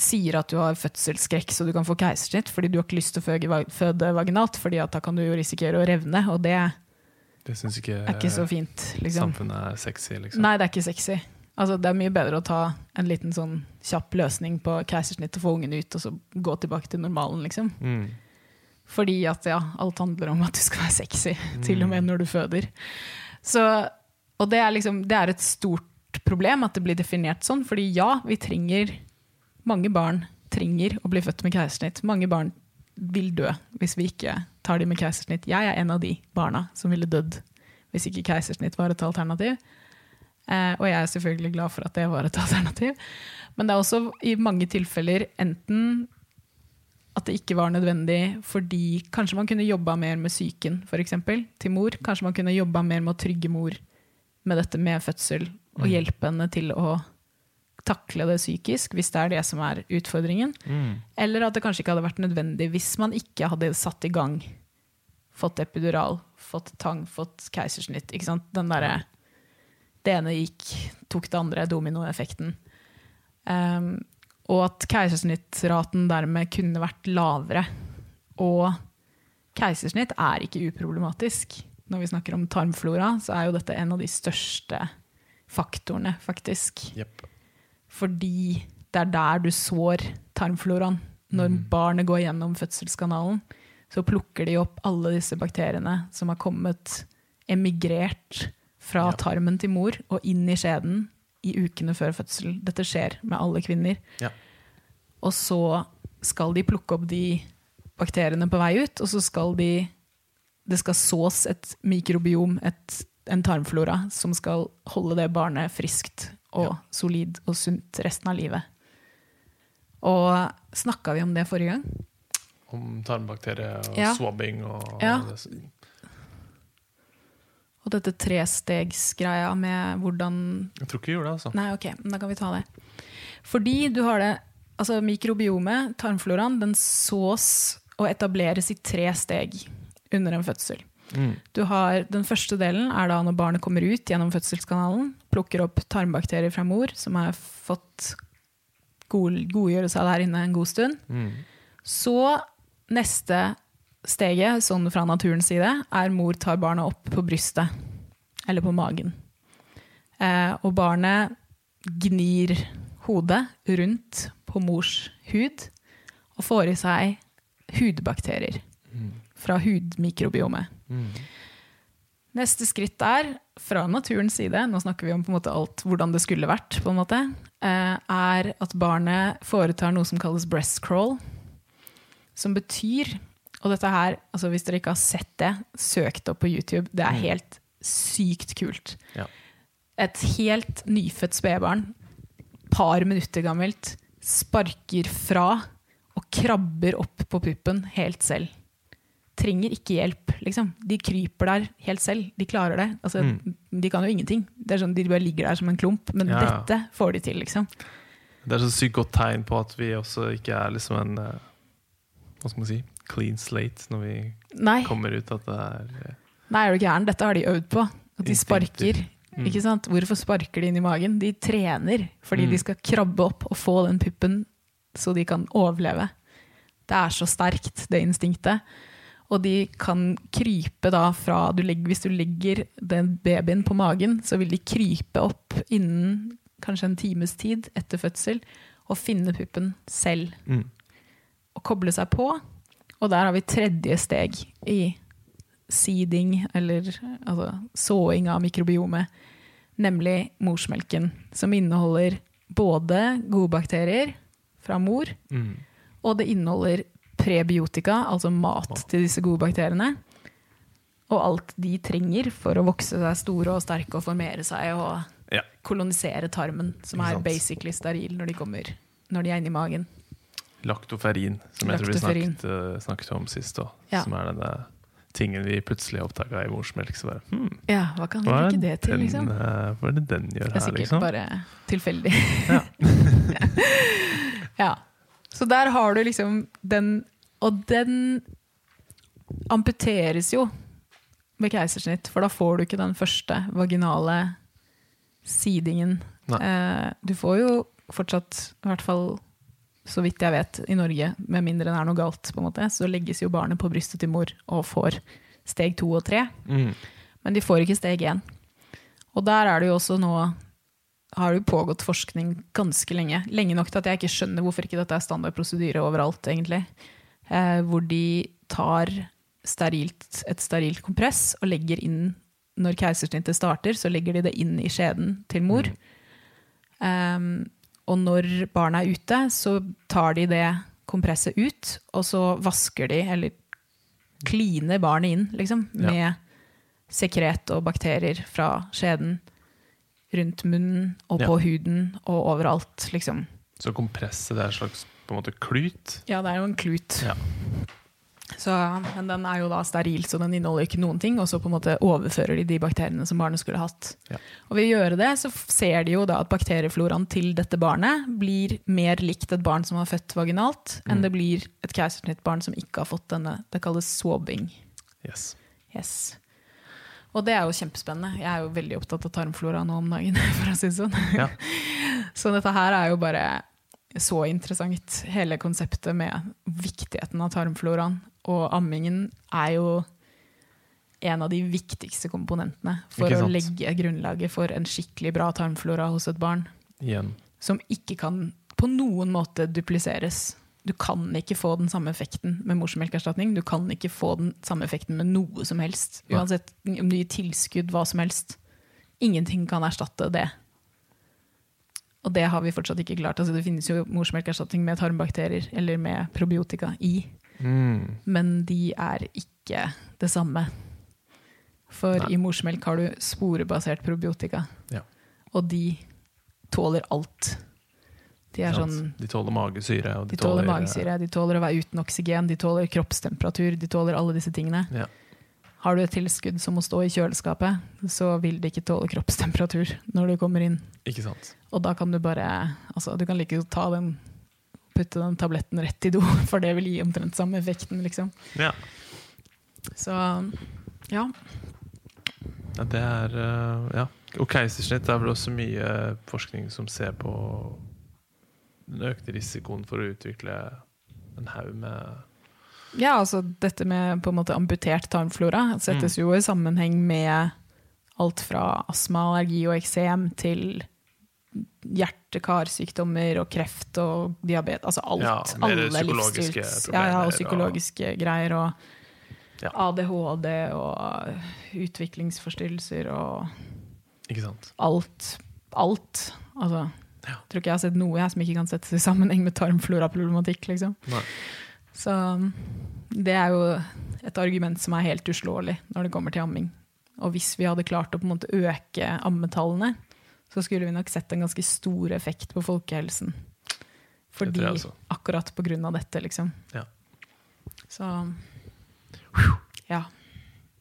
sier at du har fødselsskrekk så du kan få keisersnitt fordi du har ikke lyst til å føde, vaginalt, fordi da kan du jo risikere å revne, og det er Det ikke ikke, ikke så fint. Liksom. samfunnet er sexy, liksom. Nei, det er ikke sexy. Altså, det er mye bedre å ta en liten sånn kjapp løsning på keisersnitt og få ungen ut, og så gå tilbake til normalen, liksom. Mm. Fordi at ja, alt handler om at du skal være sexy, til og med når du føder. Så, og det er, liksom, det er et stort problem at det blir definert sånn, fordi ja, vi trenger Mange barn trenger å bli født med keisersnitt. Mange barn vil dø hvis vi ikke tar dem med keisersnitt. Jeg er en av de barna som ville dødd hvis ikke keisersnitt var et alternativ. Eh, og jeg er selvfølgelig glad for at det var et alternativ. Men det er også i mange tilfeller enten at det ikke var nødvendig fordi kanskje man kunne jobba mer med psyken for eksempel, til mor. Kanskje man kunne jobba mer med å trygge mor med dette med fødsel, og Mm. hjelpe henne til å takle det psykisk, hvis det er det som er utfordringen. Mm. Eller at det kanskje ikke hadde vært nødvendig hvis man ikke hadde satt i gang, fått epidural, fått tang, fått keisersnitt. Ikke sant? Den derre Det ene gikk, tok det andre, dominoeffekten. Um, og at keisersnittraten dermed kunne vært lavere. Og keisersnitt er ikke uproblematisk. Når vi snakker om tarmflora, så er jo dette en av de største faktorene, faktisk. Jepp. Fordi det er der du sår tarmfloraen. Når barnet går gjennom fødselskanalen, så plukker de opp alle disse bakteriene som har kommet emigrert fra Ja. tarmen til mor og inn i skjeden i ukene før fødsel. Dette skjer med alle kvinner. Ja. Og så skal de plukke opp de bakteriene på vei ut, og så skal de Det skal sås et mikrobiom, et, en tarmflora, som skal holde det barnet friskt og solid og sunt resten av livet. Og snakka vi om det forrige gang? Om tarmbakterier og Ja. swabbing og Ja. Og dette trestegsgreia med hvordan Jeg tror ikke vi gjorde det, altså. Nei, ok, men da kan vi ta det. Fordi du har det Altså, mikrobiomet, tarmfloraen, den sås og etableres i tre steg under en fødsel. Mm. Du har, den første delen er da når barnet kommer ut gjennom fødselskanalen, plukker opp tarmbakterier fra mor, som har fått god, godgjøre seg der inne en god stund. Mm. Så neste steget, sånn fra naturens side, er mor tar barnet opp på brystet. Eller på magen. Eh, og barnet gnir hodet rundt på mors hud og får i seg hudbakterier fra hudmikrobiomet. Mm. Neste skritt er, fra naturens side, nå snakker vi om på en måte alt hvordan det skulle vært, på en måte, eh, er at barnet foretar noe som kalles breast crawl. Som betyr, og dette her, altså hvis dere ikke har sett det, søk det opp på YouTube. Det er helt sykt kult. Ja. Et helt nyfødt spedbarn, par minutter gammelt, sparker fra og krabber opp på puppen helt selv trenger ikke hjelp, liksom. De kryper der helt selv. De klarer det. Altså, Mm. De kan jo ingenting. Det er sånn, De bare ligger der som en klump. Men Ja, ja. dette får de til, liksom. Det er så sykt godt tegn på at vi også ikke er liksom en eh, Hva skal man si? Clean slate når vi Nei, kommer ut. At det er eh, nei er du gæren? Dette har de øvd på. At de sparker. Mm. Ikke sant? Hvorfor sparker de inn i magen? De trener fordi Mm. de skal krabbe opp og få den puppen så de kan overleve. Det er så sterkt, det instinktet. Og de kan krype da fra du legger, Hvis du legger den babyen på magen, så vil de krype opp innen kanskje en times tid etter fødsel og finne puppen selv mm. og koble seg på. Og der har vi tredje steg i seeding, eller altså såing av mikrobiomet, nemlig morsmelken, som inneholder både gode bakterier fra mor, Mm. og det inneholder prebiotika, altså mat til disse gode bakteriene. Og alt de trenger for å vokse seg store og sterke og formere seg og Ja. kolonisere tarmen, som er basically steril når de kommer når de er inni magen. Laktoferin, som jeg tror vi snakket, eh, snakket om sist. også, Ja. Som er denne tingen vi plutselig oppdaga i morsmelk. Så bare, hmm, Ja, hva kan hva, bruke det til, liksom? Den, hva er det den gjør her? Det er her, sikkert liksom? bare tilfeldig. Ja. ja. Så der har du liksom den Og den amputeres jo med keisersnitt, for da får du ikke den første vaginale sidingen. Eh, du får jo fortsatt, i hvert fall så vidt jeg vet, i Norge, med mindre det er noe galt, på en måte, så legges jo barnet på brystet til mor og får steg to og tre. Mm. Men de får ikke steg én. Og der er det jo også nå har det pågått forskning ganske lenge. Lenge nok til at jeg ikke skjønner hvorfor ikke dette er standard prosedyre overalt, egentlig. Eh, hvor de tar sterilt, et sterilt kompress og legger inn Når keisersnittet starter, så legger de det inn i skjeden til mor. Um, og når barna er ute, så tar de det kompresset ut, og så vasker de, eller kliner barnet inn, liksom, Ja. med sekret og bakterier fra skjeden rundt munnen og Ja. på huden og overalt, liksom. Så kompresset det er en slags på en måte klut? Ja, det er jo en klut. Ja. Så, men den er jo da steril, så den inneholder ikke noen ting. Og så på en måte overfører de de bakteriene som barnet skulle hatt. Ja. Og ved å gjøre det, så ser de jo da at bakteriefloraen til dette barnet blir mer likt et barn som har født vaginalt, enn Mm. det blir et keisersnittbarn som ikke har fått denne. Det kalles swabbing. Yes. Yes. Og det er jo kjempespennende. Jeg er jo veldig opptatt av tarmflora nå om dagen. for å si sånn. Ja. Så dette her er jo bare så interessant. Hele konseptet med viktigheten av tarmfloraen. Og ammingen er jo en av de viktigste komponentene for å legge grunnlaget for en skikkelig bra tarmflora hos et barn. Igjen. Som ikke kan på noen måte dupliseres. Du kan ikke få den samme effekten med morsmelkerstatning. Du kan ikke få den samme effekten med noe som helst. Uansett om du gir tilskudd, hva som helst. Ingenting kan erstatte det. Og det har vi fortsatt ikke klart. Altså, det finnes jo morsmelkerstatning med tarmbakterier eller med probiotika i, Mm. men de er ikke det samme. For Nei. i morsmelk har du sporebasert probiotika, Ja. og de tåler alt. De sånn De tåler magesyre. Og De tåler magesyre, de tåler å være uten oksygen, de tåler kroppstemperatur, de tåler alle disse tingene. Ja. Har du et tilskudd som må stå i kjøleskapet, så vil det ikke tåle kroppstemperatur når du kommer inn. Ikke sant. Og da kan du bare altså, Du kan like godt ta den putte den tabletten rett i do, for det vil gi omtrent samme effekten, liksom. Ja. Så ja. ja det er eh, Ja. Og keisersnitt er vel også mye forskning som ser på den økte risikoen for å utvikle en haug med Ja, altså dette med på en måte amputert tarmflora settes jo i sammenheng med alt fra astma, allergi og eksem til hjerte-karsykdommer og kreft og diabetes. Altså alt. Ja, alle livsstils- Ja, ja, og og- psykologiske greier. Og Ja. ADHD og utviklingsforstyrrelser og Ikke sant? alt. Alt. Altså, Ja. jeg tror ikke jeg har sett noe jeg som ikke kan settes i sammenheng med tarmfloraproblematikk. Liksom. Så det er jo et argument som er helt uslåelig når det kommer til amming. Og hvis vi hadde klart å på en måte øke ammetallene, så skulle vi nok sett en ganske stor effekt på folkehelsen. Fordi også. akkurat på grunn av dette, liksom. Ja. Så ja.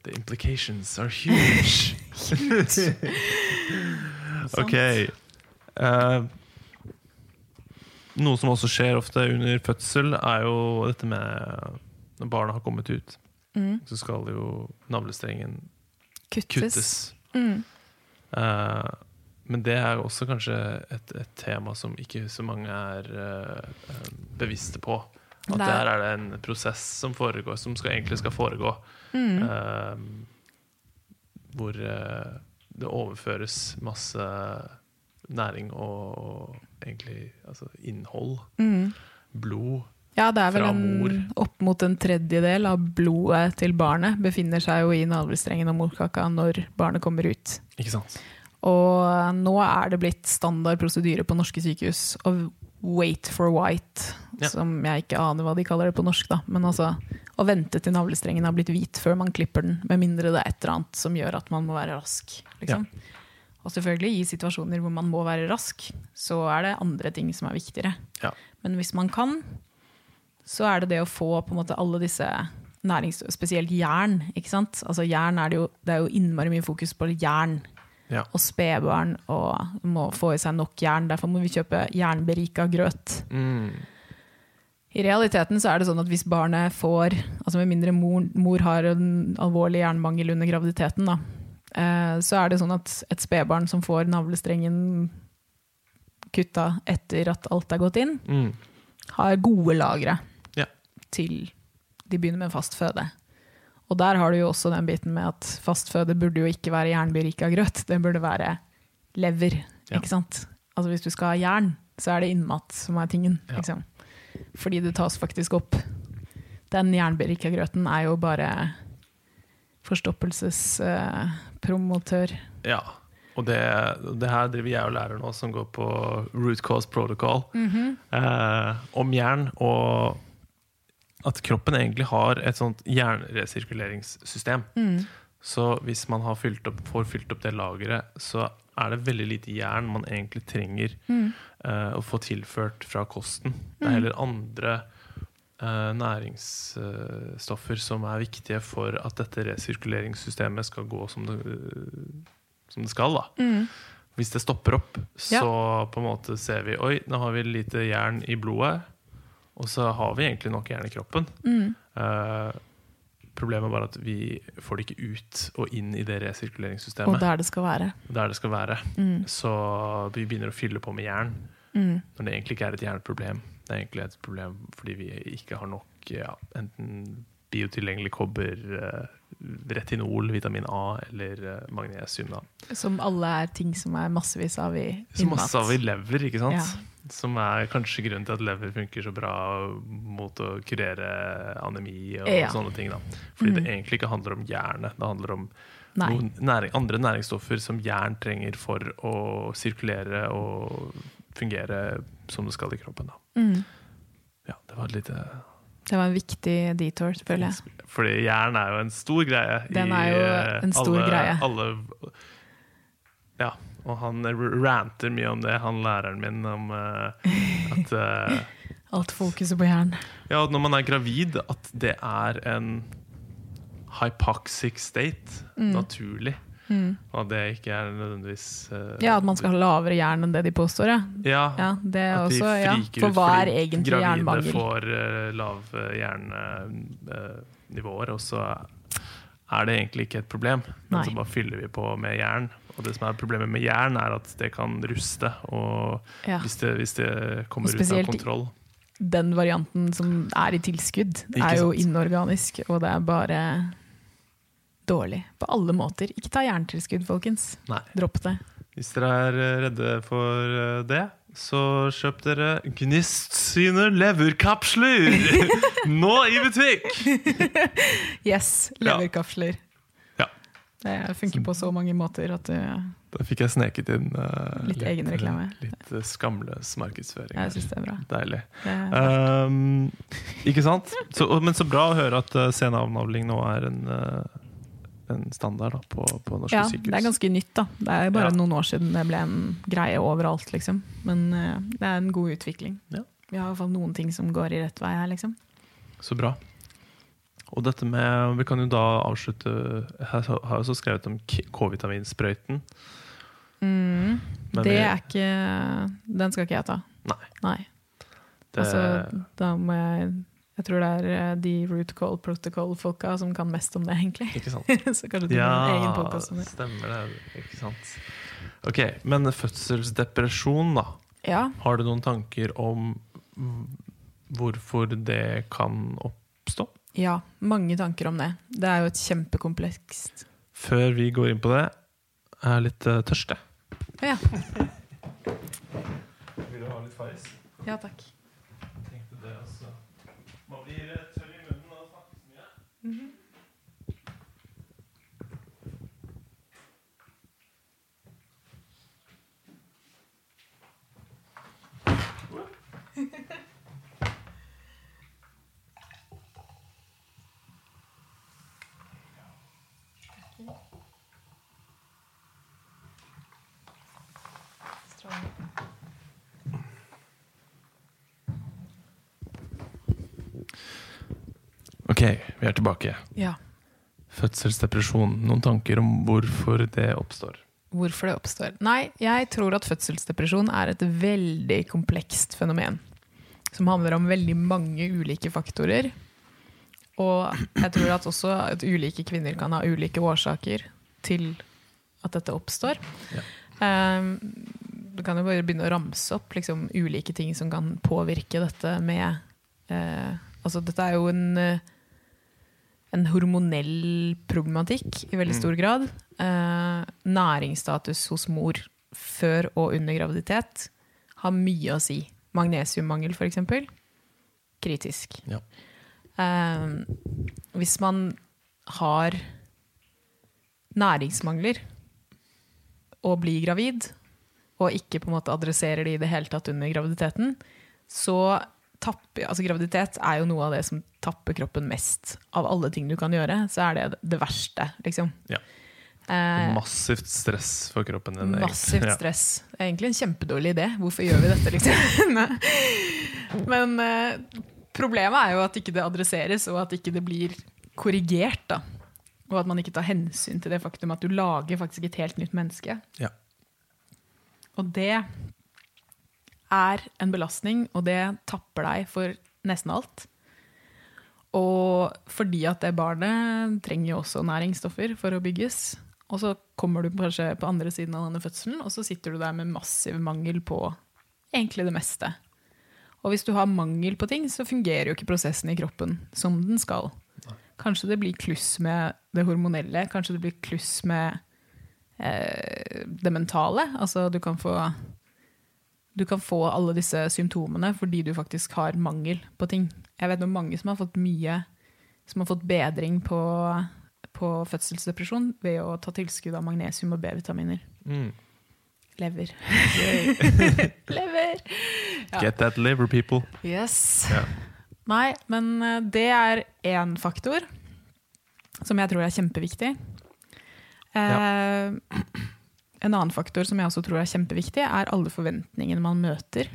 The implications are huge. huge. ok. Eh, noe som også skjer ofte under fødsel, er jo dette med Når barna har kommet ut, Mm. så skal jo navlestrengen Kuttes. kuttes. Mm. Eh, men det er også kanskje et, et tema som ikke så mange er eh, bevisste på. At Nei. der er det en prosess som foregår, som skal, egentlig skal foregå. Mm. Eh, hvor eh, det overføres masse næring og, egentlig altså innhold. Mm. Blod. Ja, det er vel en, opp mot en tredjedel av blodet til barnet befinner seg jo i navlestrengen og morkaka når barnet kommer ut. Ikke sant? Og nå er det blitt standard prosedyre på norske sykehus å wait for white, Ja. som jeg ikke aner hva de kaller det på norsk, da. Men altså å vente til navlestrengen har blitt hvit før man klipper den, med mindre det er et eller annet som gjør at man må være rask. Liksom. Og selvfølgelig, i situasjoner hvor man må være rask, så er det andre ting som er viktigere. Ja. Men hvis man kan, så er det det å få på en måte alle disse nærings... Spesielt jern. ikke sant? Altså jern er det, jo, det er jo innmari mye fokus på jern. Ja. Og spedbarn og må få i seg nok jern. Derfor må vi kjøpe jernberika grøt. Mm. I realiteten så er det sånn at hvis barnet får altså Med mindre mor, mor har en alvorlig jernmangel under graviditeten, da, så er det sånn at et spedbarn som får navlestrengen kutta etter at alt er gått inn, Mm. har gode lagre Ja. til de begynner med fast føde. Og der har du jo også den biten med at fast føde burde jo ikke være jernberika grøt, det burde være lever. Ja. ikke sant? Altså Hvis du skal ha jern, så er det innmat som er tingen. Ja. Liksom. Fordi det tas faktisk opp. Den jernberika grøten er jo bare forstoppelsespromotør. Ja. Og det, det her driver jeg og lærer nå, som går på root cause protocol, eh, om jern. Og at kroppen egentlig har et sånt jernresirkuleringssystem. Så hvis man har fylt opp, får fylt opp det lageret, så er det veldig lite jern man egentlig trenger eh, å få tilført fra kosten. Det er heller andre næringsstoffer som er viktige for at dette resirkuleringssystemet skal gå som det, som det skal. Da. Hvis det stopper opp, så på en måte ser vi Oi, nå har vi lite jern i blodet, og så har vi egentlig nok jern i kroppen. Eh, problemet er bare at vi får det ikke ut og inn i det Og resirkuleringssystemet. der det skal være. der det skal være. Så vi begynner å fylle på med jern. Mm. Når det egentlig ikke er et hjerneproblem. Det er egentlig et problem fordi vi ikke har nok ja, enten biotilgjengelig kobber, eh, retinol, vitamin A eller eh, magnesium. da. Som alle er ting som er massevis av i innmat. masse av i lever, ikke sant? Ja. Som er kanskje grunnen til at lever funker så bra mot å kurere anemi og Ja. sånne ting. da. Fordi det Mhm. egentlig ikke handler om jernet, det handler om Nei. næring, andre næringsstoffer som jern trenger for å sirkulere og fungere som det skal i kroppen. Mm. Ja, det var et lite Det var en viktig detour, føler jeg. Fordi jern er jo en stor greie. Den er jo en stor alle, greie. Alle, ja, og han ranter mye om det, han læreren min, om uh, at uh, Alt fokuset på jern. Ja, at når man er gravid, at det er en hypoxic state, Mm. naturlig. Mm. Og det ikke er nødvendigvis uh, Ja, at man skal ha lavere jern enn det de påstår, ja. Ja, ja det er at de også, ja. For hva er egentlig egentlig gravide jernmangel? får uh, lave jernnivåer, og så er det egentlig ikke et problem. Men Nei. så bare fyller vi på med jern. Og det som er problemet med jern, er at det kan ruste. Og Ja. hvis, det, hvis det kommer ut av kontroll Den varianten som er i tilskudd, er jo inorganisk, og det er bare dårlig på alle måter. Ikke ta jerntilskudd, folkens. Nei. Dropp det. Hvis dere er eh, redde for eh, det, så kjøp dere Gnist sine leverkapsler! Nå i butikk! Yes, leverkapsler. Ja. Det funker på så mange måter at du Da fikk jeg sneket inn uh, Litt litt reklame. Litt eh, skamløs markedsføring. Jeg synes det er bra. Deilig. Det, Um, ikke sant? Så, men så bra å høre at uh, senavnavling nå er en, uh, en standard da, på, på norske ja, sykehus. det er ganske nytt, da. Det er bare Ja. noen år siden det ble en greie overalt, liksom. Men uh, det er en god utvikling. Ja. Vi har i hvert fall noen ting som går i rett vei her, liksom. Så bra. Og dette med Vi kan jo da avslutte Jeg har jo også skrevet om K-vitaminsprøyten. Mm. Det vi- er ikke Den skal ikke jeg ta. Nei. Nei. Det, Altså, da må jeg Jeg tror det er eh, de root call protocol-folka som kan mest om det, egentlig. ikke sant? Så kanskje du har en egen Ja, podcast om det. stemmer det. Ikke sant. Ok, Men fødselsdepresjon, da. Ja. Har du noen tanker om hvorfor det kan oppstå? ja, mange tanker om det. Det er jo et kjempekomplekst Før vi går inn på det, er jeg litt uh, tørst, jeg. Ja, Vil du ha litt Farris? ja takk. Tenkte det, altså. Man blir eh, vi er tilbake. Ja. Fødselsdepresjon. Noen tanker om hvorfor det oppstår? Hvorfor det oppstår? Nei, jeg tror at fødselsdepresjon er et veldig komplekst fenomen. Som handler om veldig mange ulike faktorer. Og jeg tror at også at ulike kvinner kan ha ulike årsaker til at dette oppstår. Ja. Um, du kan jo bare begynne å ramse opp liksom, ulike ting som kan påvirke dette med uh, Altså, dette er jo en eh, en hormonell problematikk i veldig stor grad. Eh, næringsstatus hos mor før og under graviditet har mye å si. Magnesiummangel, f.eks. Kritisk. Ja. Eh, hvis man har næringsmangler og blir gravid, og ikke på en måte adresserer det i det hele tatt under graviditeten, så tapper altså Graviditet er jo noe av det som tapper kroppen mest. Av alle ting du kan gjøre, så er det det verste, liksom. Ja. Eh, Massivt stress for kroppen din. Massivt egentlig. stress. Det er egentlig en kjempedårlig idé. Hvorfor gjør vi dette, liksom? Men eh, problemet er jo at ikke det adresseres, og at ikke det blir korrigert. da. Og at man ikke tar hensyn til det faktum at du lager faktisk et helt nytt menneske. Ja. Og det er en belastning, og det tapper deg for nesten alt. Og fordi at det barnet trenger jo også næringsstoffer for å bygges. Og så kommer du kanskje på andre siden av denne fødselen, og så sitter du der med massiv mangel på egentlig det meste. Og hvis du har mangel på ting, så fungerer jo ikke prosessen i kroppen som den skal. Kanskje det blir kluss med det hormonelle, kanskje det blir kluss med eh, det mentale. Altså du kan få du kan få alle disse symptomene fordi du faktisk har mangel på ting. Jeg vet om mange som har fått mye Som har fått bedring på, på fødselsdepresjon ved å ta tilskudd av magnesium og B-vitaminer. Mm. Lever. Lever! Ja. Get that liver, people. Yes. Yeah. Nei, men eh, det er én faktor som jeg tror er kjempeviktig. Eh, En annen faktor som jeg også tror er kjempeviktig, er alle forventningene man møter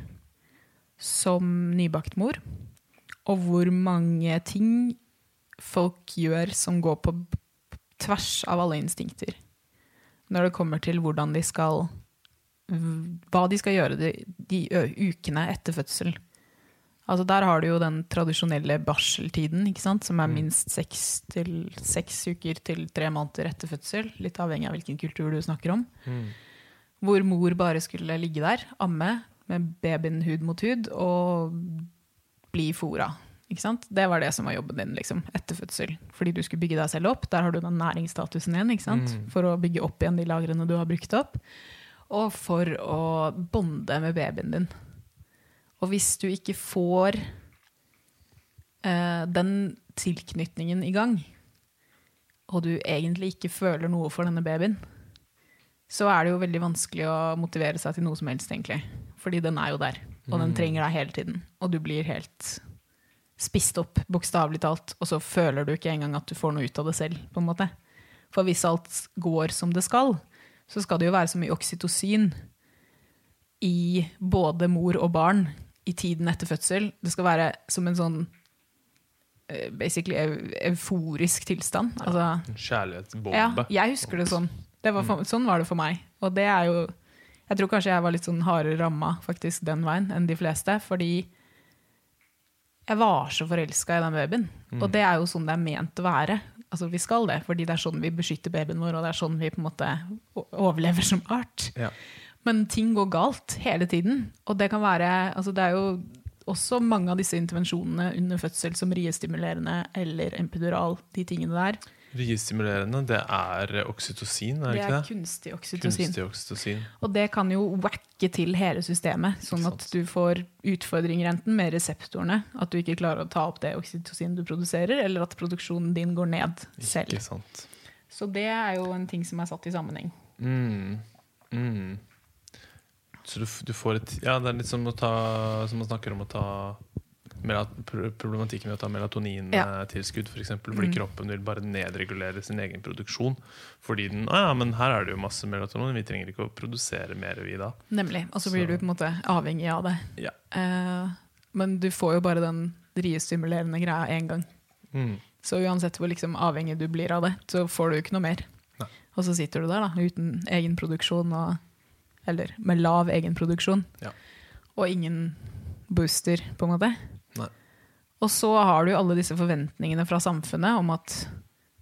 som nybakt mor. Og hvor mange ting folk gjør som går på tvers av alle instinkter. Når det kommer til hvordan de skal Hva de skal gjøre de, de ukene etter fødsel. Altså Der har du jo den tradisjonelle barseltiden, som er minst seks, til, seks uker til tre måneder etter fødsel. Litt avhengig av hvilken kultur du snakker om. Hvor mor bare skulle ligge der, amme, med babyen hud mot hud, og bli fora. Det var det som var jobben din liksom, etter fødsel. Fordi du skulle bygge deg selv opp. Der har du den næringsstatusen igjen. Sant? For å bygge opp igjen de lagrene du har brukt opp. Og for å bonde med babyen din. Og hvis du ikke får eh, den tilknytningen i gang, og du egentlig ikke føler noe for denne babyen, så er det jo veldig vanskelig å motivere seg til noe som helst, egentlig. Fordi den er jo der, og den trenger deg hele tiden. Og du blir helt spist opp, bokstavelig talt, og så føler du ikke engang at du får noe ut av det selv. på en måte. For hvis alt går som det skal, så skal det jo være så mye oksytocin i både mor og barn i tiden etter fødsel. Det skal være som en sånn eh, basically euforisk tilstand. Altså, En Kjærlighetsbombe. ja, jeg husker det sånn. Det var for, sånn var det for meg. Og det er jo Jeg tror kanskje jeg var litt sånn hardere ramma faktisk den veien enn de fleste. Fordi jeg var så forelska i den babyen. Og det er jo sånn det er ment å være. Altså Vi skal det, fordi det er sånn vi beskytter babyen vår, og det er sånn vi på en måte overlever som art. Ja. Men ting går galt hele tiden. Og det kan være altså Det er jo også mange av disse intervensjonene under fødsel som riestimulerende eller epidural, de tingene der. Riestimulerende, det er oksytocin, er det Det ikke er det? kunstig oksytocin. Kunstig oksytocin. Og det kan jo wacke til hele systemet, sånn at du får utfordringer enten med reseptorene, at du ikke klarer å ta opp det oksytocin du produserer, eller at produksjonen din går ned selv. Ikke sant. Så det er jo en ting som er satt i sammenheng. Mm. Mm. Så du, du får et Ja, det er litt som å ta Som man snakker om å ta Problematikken med å ta melatonintilskudd, f.eks. Fordi Mm. kroppen vil bare nedregulere sin egen produksjon. Fordi den ah, ja, men her er det jo masse melatonin, vi trenger ikke å produsere mer, vi da. Nemlig. Og så blir du på en måte avhengig av det. Ja. Eh, men du får jo bare den riestimulerende greia én gang. Mm. Så uansett hvor liksom avhengig du blir av det, så får du ikke noe mer. Nei. Og så sitter du der da, uten egen produksjon, og, eller med lav egenproduksjon. Ja. og ingen booster, på en måte. Nei. Og så har du alle disse forventningene fra samfunnet om at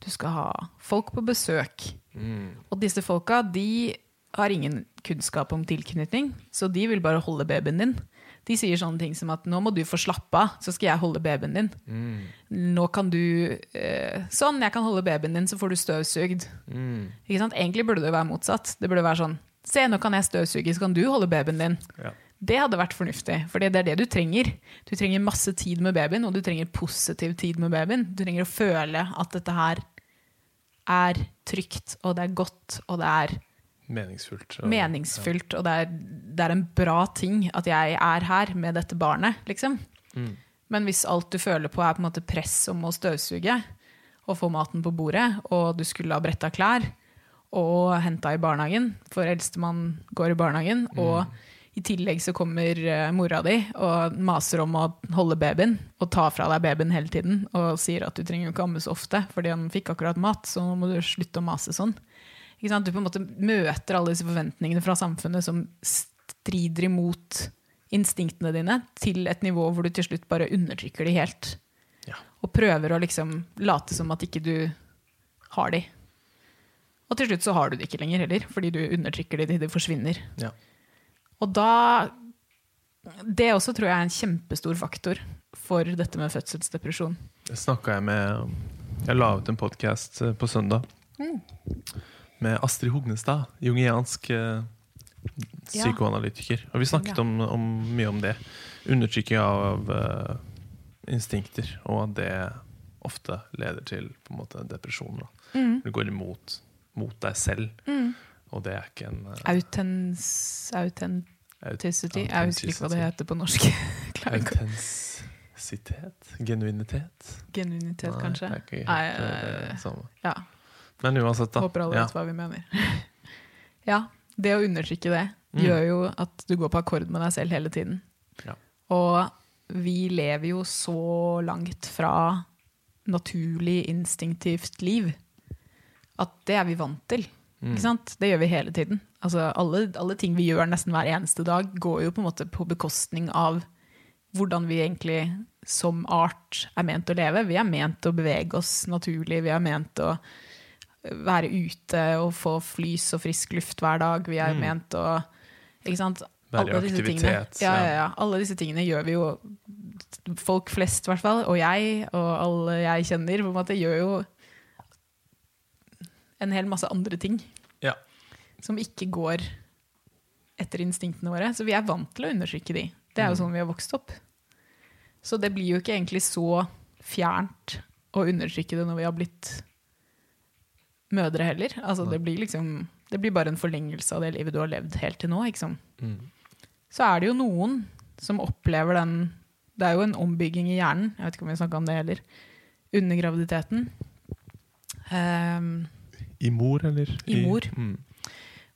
du skal ha folk på besøk. Mm. Og disse folka de har ingen kunnskap om tilknytning, så de vil bare holde babyen din. De sier sånne ting som at 'nå må du få slappe av, så skal jeg holde babyen din'. Mm. Nå kan du eh, Sånn, jeg kan holde babyen din, så får du støvsugd. Mm. Egentlig burde det være motsatt. Det burde være sånn Se, nå kan jeg støvsuge, så kan du holde babyen din. Ja. Det hadde vært fornuftig, for det er det du trenger. Du trenger masse tid med babyen, og du trenger positiv tid med babyen. Du trenger å føle at dette her er trygt, og det er godt, og det er Meningsfullt. og- meningsfylt, og det er, det er en bra ting at jeg er her med dette barnet, liksom. Mm. Men hvis alt du føler på er på en måte press om å støvsuge og få maten på bordet, og du skulle ha bretta klær og henta i barnehagen, for eldstemann går i barnehagen, og i tillegg så kommer eh, mora di og maser om å holde babyen og ta fra deg babyen hele tiden og sier at du trenger jo ikke amme så ofte fordi han fikk akkurat mat, så nå må du slutte å mase sånn. Du på en måte møter alle disse forventningene fra samfunnet som strider imot instinktene dine, til et nivå hvor du til slutt bare undertrykker de helt. Ja. Og prøver å liksom late som at ikke du har de. Og til slutt så har du det ikke lenger heller, fordi du undertrykker det til de forsvinner. Ja. Og da Det også tror jeg er en kjempestor faktor for dette med fødselsdepresjon. Det snakka jeg med Jeg la ut en podkast på søndag med Astrid Hognestad, jungiansk eh, psykoanalytiker. Og vi snakket om, om mye om det. Undertrykking av uh, instinkter, og at det ofte leder til på en måte depresjon. Mm. Du går imot mot deg selv, Mm. og det er ikke en uh, Autens, authenticity. Jeg husker ikke hva det heter på norsk. Autentisitet? Genuinitet? Genuinitet, Nei, kanskje. det er ikke helt Nei, eh, eh, samme. Ja. Men uansett, da. Håper alle Ja. vet hva vi mener. ja, det å undertrykke det Mm. gjør jo at du går på akkord med deg selv hele tiden. Ja. Og vi lever jo så langt fra naturlig, instinktivt liv at det er vi vant til. Mm. Ikke sant? Det gjør vi hele tiden. Altså, alle, alle ting vi gjør nesten hver eneste dag, går jo på en måte på bekostning av hvordan vi egentlig som art er ment å leve. Vi er ment å bevege oss naturlig, vi er ment å være ute og få flys og frisk luft hver dag. Vi er Mm. ment å ikke sant? Være i Alle disse tingene. aktivitet, ja, ja. ja. Alle disse tingene gjør vi jo, folk flest i hvert fall, og jeg og alle jeg kjenner, på en måte gjør jo en hel masse andre ting Ja. som ikke går etter instinktene våre. Så vi er vant til å undertrykke de. Det er jo Mm. sånn vi har vokst opp. Så det blir jo ikke egentlig så fjernt å undertrykke det når vi har blitt mødre heller. Altså, det, blir liksom, det blir bare en forlengelse av det livet du har levd helt til nå. Liksom. Mm. Så er det jo noen som opplever den Det er jo en ombygging i hjernen, jeg vet ikke om vi snakka om det heller, under graviditeten. Ehm, I mor, eller? I mor. Mm.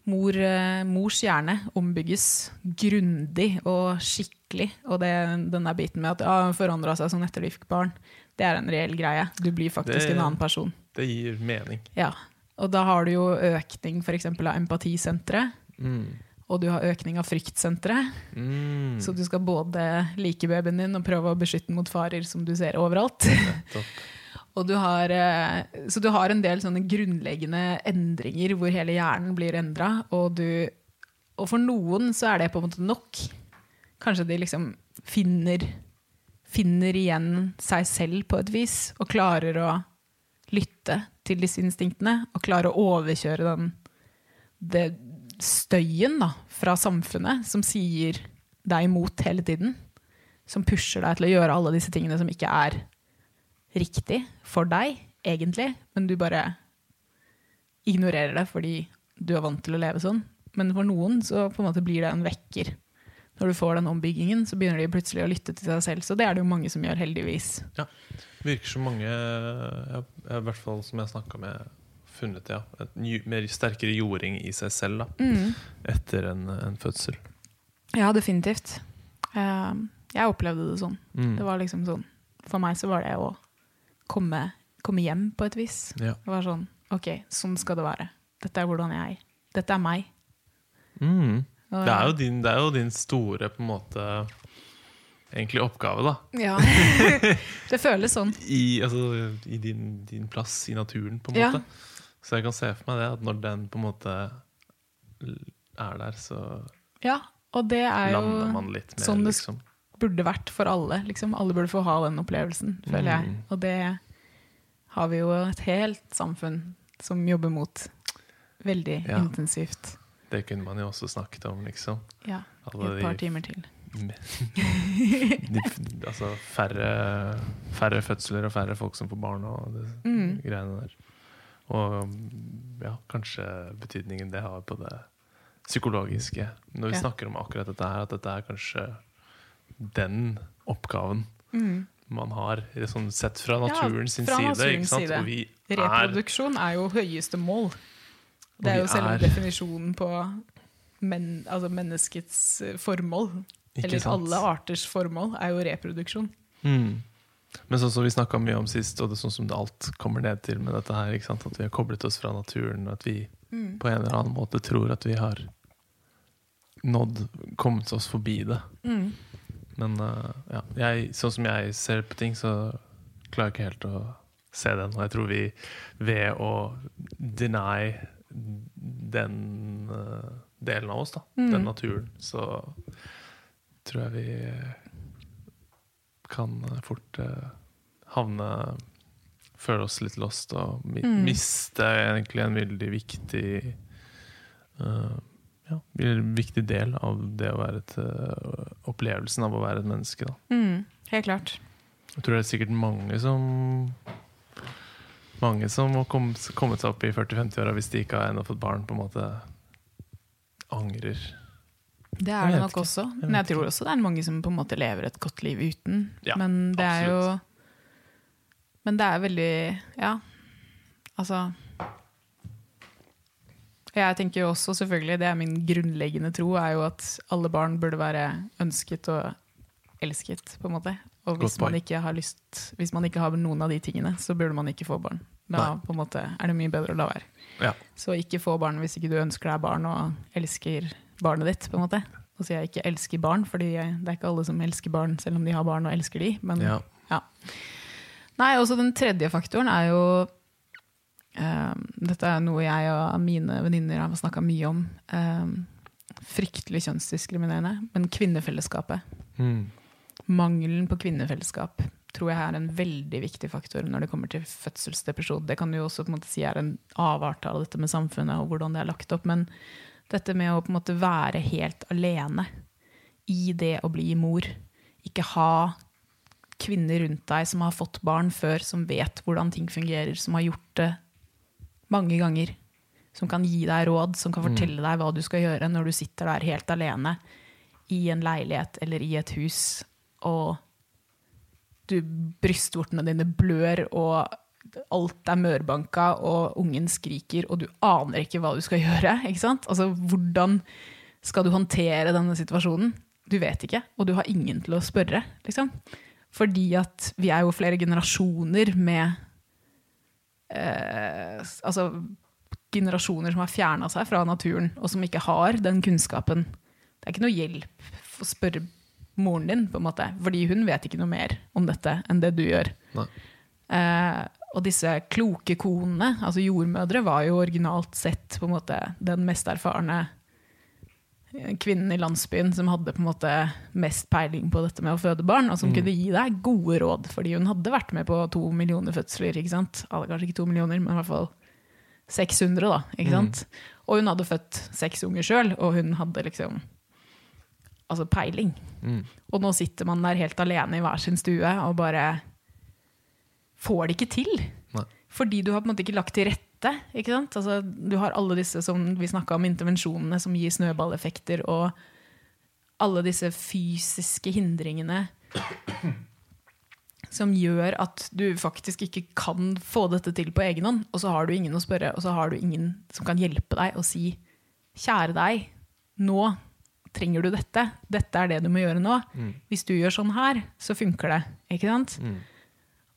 Mor, eh, mors hjerne ombygges grundig og skikkelig. Og det, den der biten med at ja, hun forandra seg som etter de fikk barn, det er en reell greie. Du blir faktisk Det- en annen person. Det gir mening. Ja. Og da har du jo økning f.eks. av empatisenteret, Mm. og du har økning av fryktsenteret. Mm. Så du skal både like babyen din og prøve å beskytte mot farer som du ser overalt. Du har, eh, så du har en del sånne grunnleggende endringer hvor hele hjernen blir endra. Og, og for noen så er det på en måte nok. Kanskje de liksom finner, finner igjen seg selv på et vis, og klarer å lytte til disse instinktene. Og klarer å overkjøre den det støyen da, fra samfunnet som sier deg imot hele tiden. Som pusher deg til å gjøre alle disse tingene som ikke er riktig for deg, egentlig, men du bare ignorerer det fordi du er vant til å leve sånn. Men for noen så på en måte blir det en vekker. Når du får den ombyggingen, så begynner de plutselig å lytte til seg selv. Så det er det jo mange som gjør, heldigvis. Ja, Virker som mange, ja, i hvert fall som jeg snakka med, funnet ja, et mer sterkere jording i seg selv da, etter en, en fødsel. Ja, definitivt. Eh, Jeg opplevde det sånn. Mm. Det var liksom sånn For meg så var det å komme, komme hjem på et vis. Ja. Det var sånn Ok, sånn skal det være. Dette er hvordan jeg er. Dette er meg. Mm. Og- Det, er jo din, det er jo din store på en måte egentlig oppgave, da. Ja. det føles sånn. I, altså, i din, din plass i naturen, på en Ja. måte. Så jeg kan se for meg det, at når den på en måte er der, så Ja, og det er jo lander man litt mer, sånn det liksom. Burde vært for alle. Liksom. Alle burde få ha den opplevelsen, føler jeg. Mm. Og det har vi jo et helt samfunn som jobber mot veldig Ja. intensivt. Det kunne man jo også snakket om, liksom. Ja, Alle et par de- timer til. de, altså færre, færre fødsler og færre folk som får barn og det Mm. greiene der. Og ja, kanskje betydningen det har på det psykologiske. Når vi Ja. snakker om akkurat dette her, at dette er kanskje den oppgaven Mm. man har sånn sett fra naturen sin fra side. naturens side. Og vi er Reproduksjon er jo høyeste mål. Det er jo selve er- definisjonen på men, altså menneskets eh, formål. Eller sant? alle arters formål er jo reproduksjon. Mm. Men sånn som vi snakka mye om sist, og det er sånn som alt kommer ned til med dette her, at vi har koblet oss fra naturen, at vi Mm. på en eller annen måte tror at vi har nådd, kommet oss forbi det. Mm. Men uh, ja, jeg, sånn som jeg ser på ting, så klarer jeg ikke helt å se den. Og jeg tror vi ved å deny den uh, delen av oss, da, Mm. den naturen, så tror jeg vi kan fort uh, havne føle oss litt lost og mi Mm. miste egentlig en veldig viktig eh, ja, en viktig del av det å være et eh, opplevelsen av å være et menneske. Mm, helt klart. Jeg tror det er sikkert mange som mange som har kommet seg opp i 40-50-åra hvis de ikke har ennå fått barn, på en måte angrer. Det er det nok ikke. også. Jeg Men jeg tror også det er mange som på en måte lever et godt liv uten. Ja, men det er jo. Men det er veldig Ja, altså Jeg tenker jo også, selvfølgelig, det er min grunnleggende tro, er jo at alle barn burde være ønsket og elsket, på en måte. Og hvis man ikke har lyst Hvis man ikke har noen av de tingene, så burde man ikke få barn. Da Nei. på en måte er det mye bedre å la være. Ja. Så ikke få barn hvis ikke du ønsker deg barn og elsker barnet ditt. på en måte. Og sier jeg ikke elsker barn, fordi det er ikke alle som elsker barn selv om de har barn og elsker de. Men Ja. ja. Nei, også den tredje faktoren er jo Dette er noe jeg og mine venninner har snakka mye om. eh, fryktelig kjønnsdiskriminerende. Men kvinnefellesskapet. Mm. Mangelen på kvinnefellesskap tror jeg er en veldig viktig faktor når det kommer til fødselsdepresjon. Det kan du jo også på en måte si er en avart av dette med samfunnet og hvordan det er lagt opp. Men dette med å på en måte være helt alene i det å bli mor. Ikke ha kvinner rundt deg som har fått barn før, som vet hvordan ting fungerer, som har gjort det mange ganger. Som kan gi deg råd, som kan fortelle deg hva du skal gjøre når du sitter der helt alene i en leilighet eller i et hus, og du, brystvortene dine blør, og alt er mørbanka, og ungen skriker, og du aner ikke hva du skal gjøre. Ikke sant? Altså, hvordan skal du håndtere denne situasjonen? Du vet ikke, og du har ingen til å spørre. Liksom. Fordi at vi er jo flere generasjoner med eh, Altså generasjoner som har fjerna seg fra naturen, og som ikke har den kunnskapen. Det er ikke noe hjelp å spørre moren din, på en måte, fordi hun vet ikke noe mer om dette enn det du gjør. Eh, og disse kloke konene, altså jordmødre, var jo originalt sett på en måte den mest erfarne kvinnen i landsbyen som hadde på en måte mest peiling på dette med å føde barn, og som kunne gi deg gode råd, fordi hun hadde vært med på to millioner fødsler. ikke sant? Eller kanskje ikke to millioner, men i hvert fall 600, da. ikke sant? Og hun hadde født seks unger sjøl, og hun hadde liksom altså peiling. Mm. Og nå sitter man der helt alene i hver sin stue og bare får det ikke til. Nei. Fordi du har på en måte ikke lagt til rette. Ikke sant? Altså, du har alle disse som vi snakka om, intervensjonene som gir snøballeffekter, og alle disse fysiske hindringene som gjør at du faktisk ikke kan få dette til på egen hånd. Og så har du ingen å spørre, og så har du ingen som kan hjelpe deg og si kjære deg, nå trenger du dette. Dette er det du må gjøre nå. Hvis du gjør sånn her, så funker det. Ikke sant? Mm.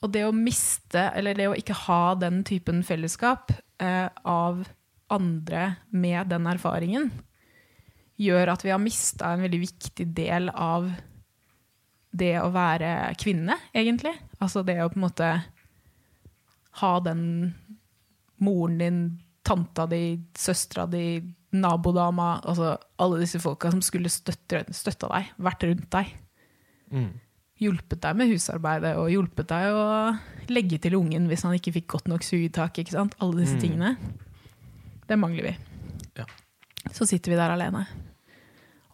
Og det å miste, eller det å ikke ha den typen fellesskap eh, av andre med den erfaringen, gjør at vi har mista en veldig viktig del av det å være kvinne, egentlig. Altså det å på en måte ha den moren din, tanta di, søstera di, nabodama, altså alle disse folka som skulle støtte, støtta deg, vært rundt deg Mm. Hjulpet deg med husarbeidet og hjulpet deg å legge til ungen hvis han ikke fikk godt nok sugetak. ikke sant? Alle disse Mm. tingene. Det mangler vi. Ja. Så sitter vi der alene.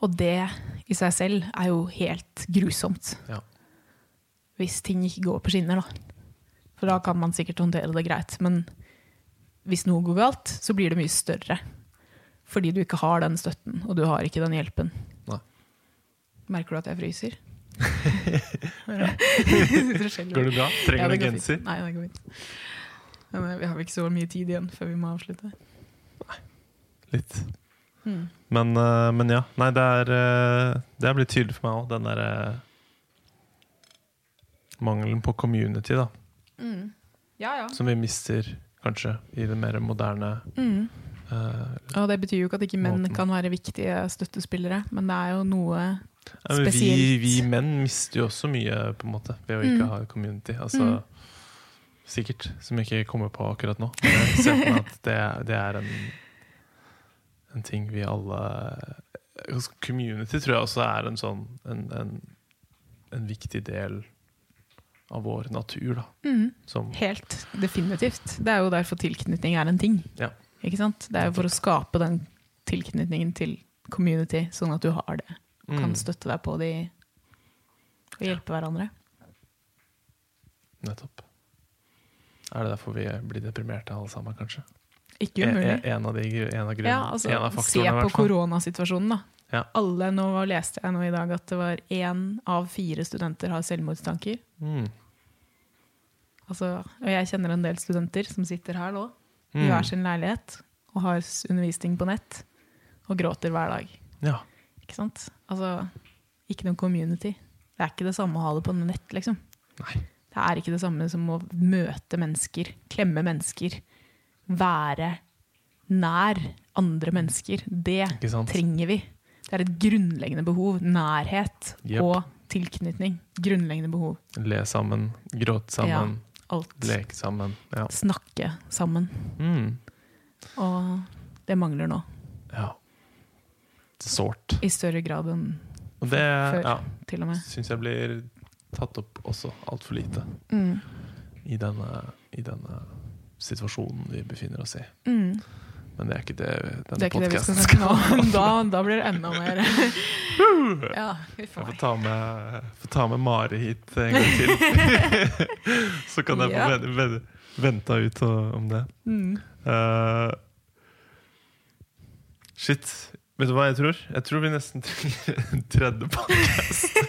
Og det i seg selv er jo helt grusomt. Ja. Hvis ting ikke går på skinner, da. For da kan man sikkert håndtere det greit. Men hvis noe går galt, så blir det mye større. Fordi du ikke har den støtten, og du har ikke den hjelpen. Nei. Merker du at jeg fryser? Går det bra? Trenger Ja, du genser? Nei, det går fint. Men eh, vi har vel ikke så mye tid igjen før vi må avslutte. Litt. Mm. Men, eh, men ja. Nei, det er eh, Det er blitt tydelig for meg òg, den derre mangelen på community, da. Mm. Ja, ja. Som vi mister, kanskje, i det mer moderne Mm. Uh, Og det betyr jo ikke at ikke menn Måten. kan være viktige støttespillere, men det er jo noe ja, vi, vi menn mister jo også mye, på en måte, ved å ikke Mm. ha community. Altså, Mm. Sikkert, som jeg ikke kommer på akkurat nå. Men jeg ser på meg at det, det er en, en ting vi alle altså, Community tror jeg også er en sånn en, en, en viktig del av vår natur. da. Mm. Helt definitivt. Det er jo derfor tilknytning er en ting. Ja. Ikke sant? Det er jo for å skape den tilknytningen til community, sånn at du har det. Kan mm, støtte deg på de og hjelpe hverandre. nettopp. Er det derfor vi blir deprimerte alle sammen, kanskje? Ikke umulig. en- en av, de, en av, grunnen, Ja, altså, en av se i på koronasituasjonen, da. Ja. Alle, nå leste jeg nå i dag at det var én av fire studenter har selvmordstanker. Mm. Altså, og jeg kjenner en del studenter som sitter her nå, i Mm. hver sin leilighet, og har undervisning på nett, og gråter hver dag. Ja. Ikke sant? Altså, ikke noe community. Det er ikke det samme å ha det på nett, liksom. Nei. Det er ikke det samme som å møte mennesker, klemme mennesker, være nær andre mennesker. Det trenger vi. Det er et grunnleggende behov. Nærhet yep. og tilknytning. Grunnleggende behov. Le sammen, gråte sammen, Alt. leke sammen. Ja. Snakke sammen. Mm. Og det mangler nå. ja. Sårt. I større grad enn Og det Før. ja, til og med. syns jeg blir tatt opp også altfor lite Mm. i denne, i denne situasjonen vi befinner oss i. Mm. Men det er ikke det Det denne ikke det vi skal snakke om. Da, da blir det enda mer Ja, Jeg får ta med, får ta med Mari hit en gang til. Så kan jeg få Ja. ven- ven- venta ut om det. Mm. Uh, shit. Vet du hva jeg tror? Jeg tror vi nesten trenger en tredje podcast.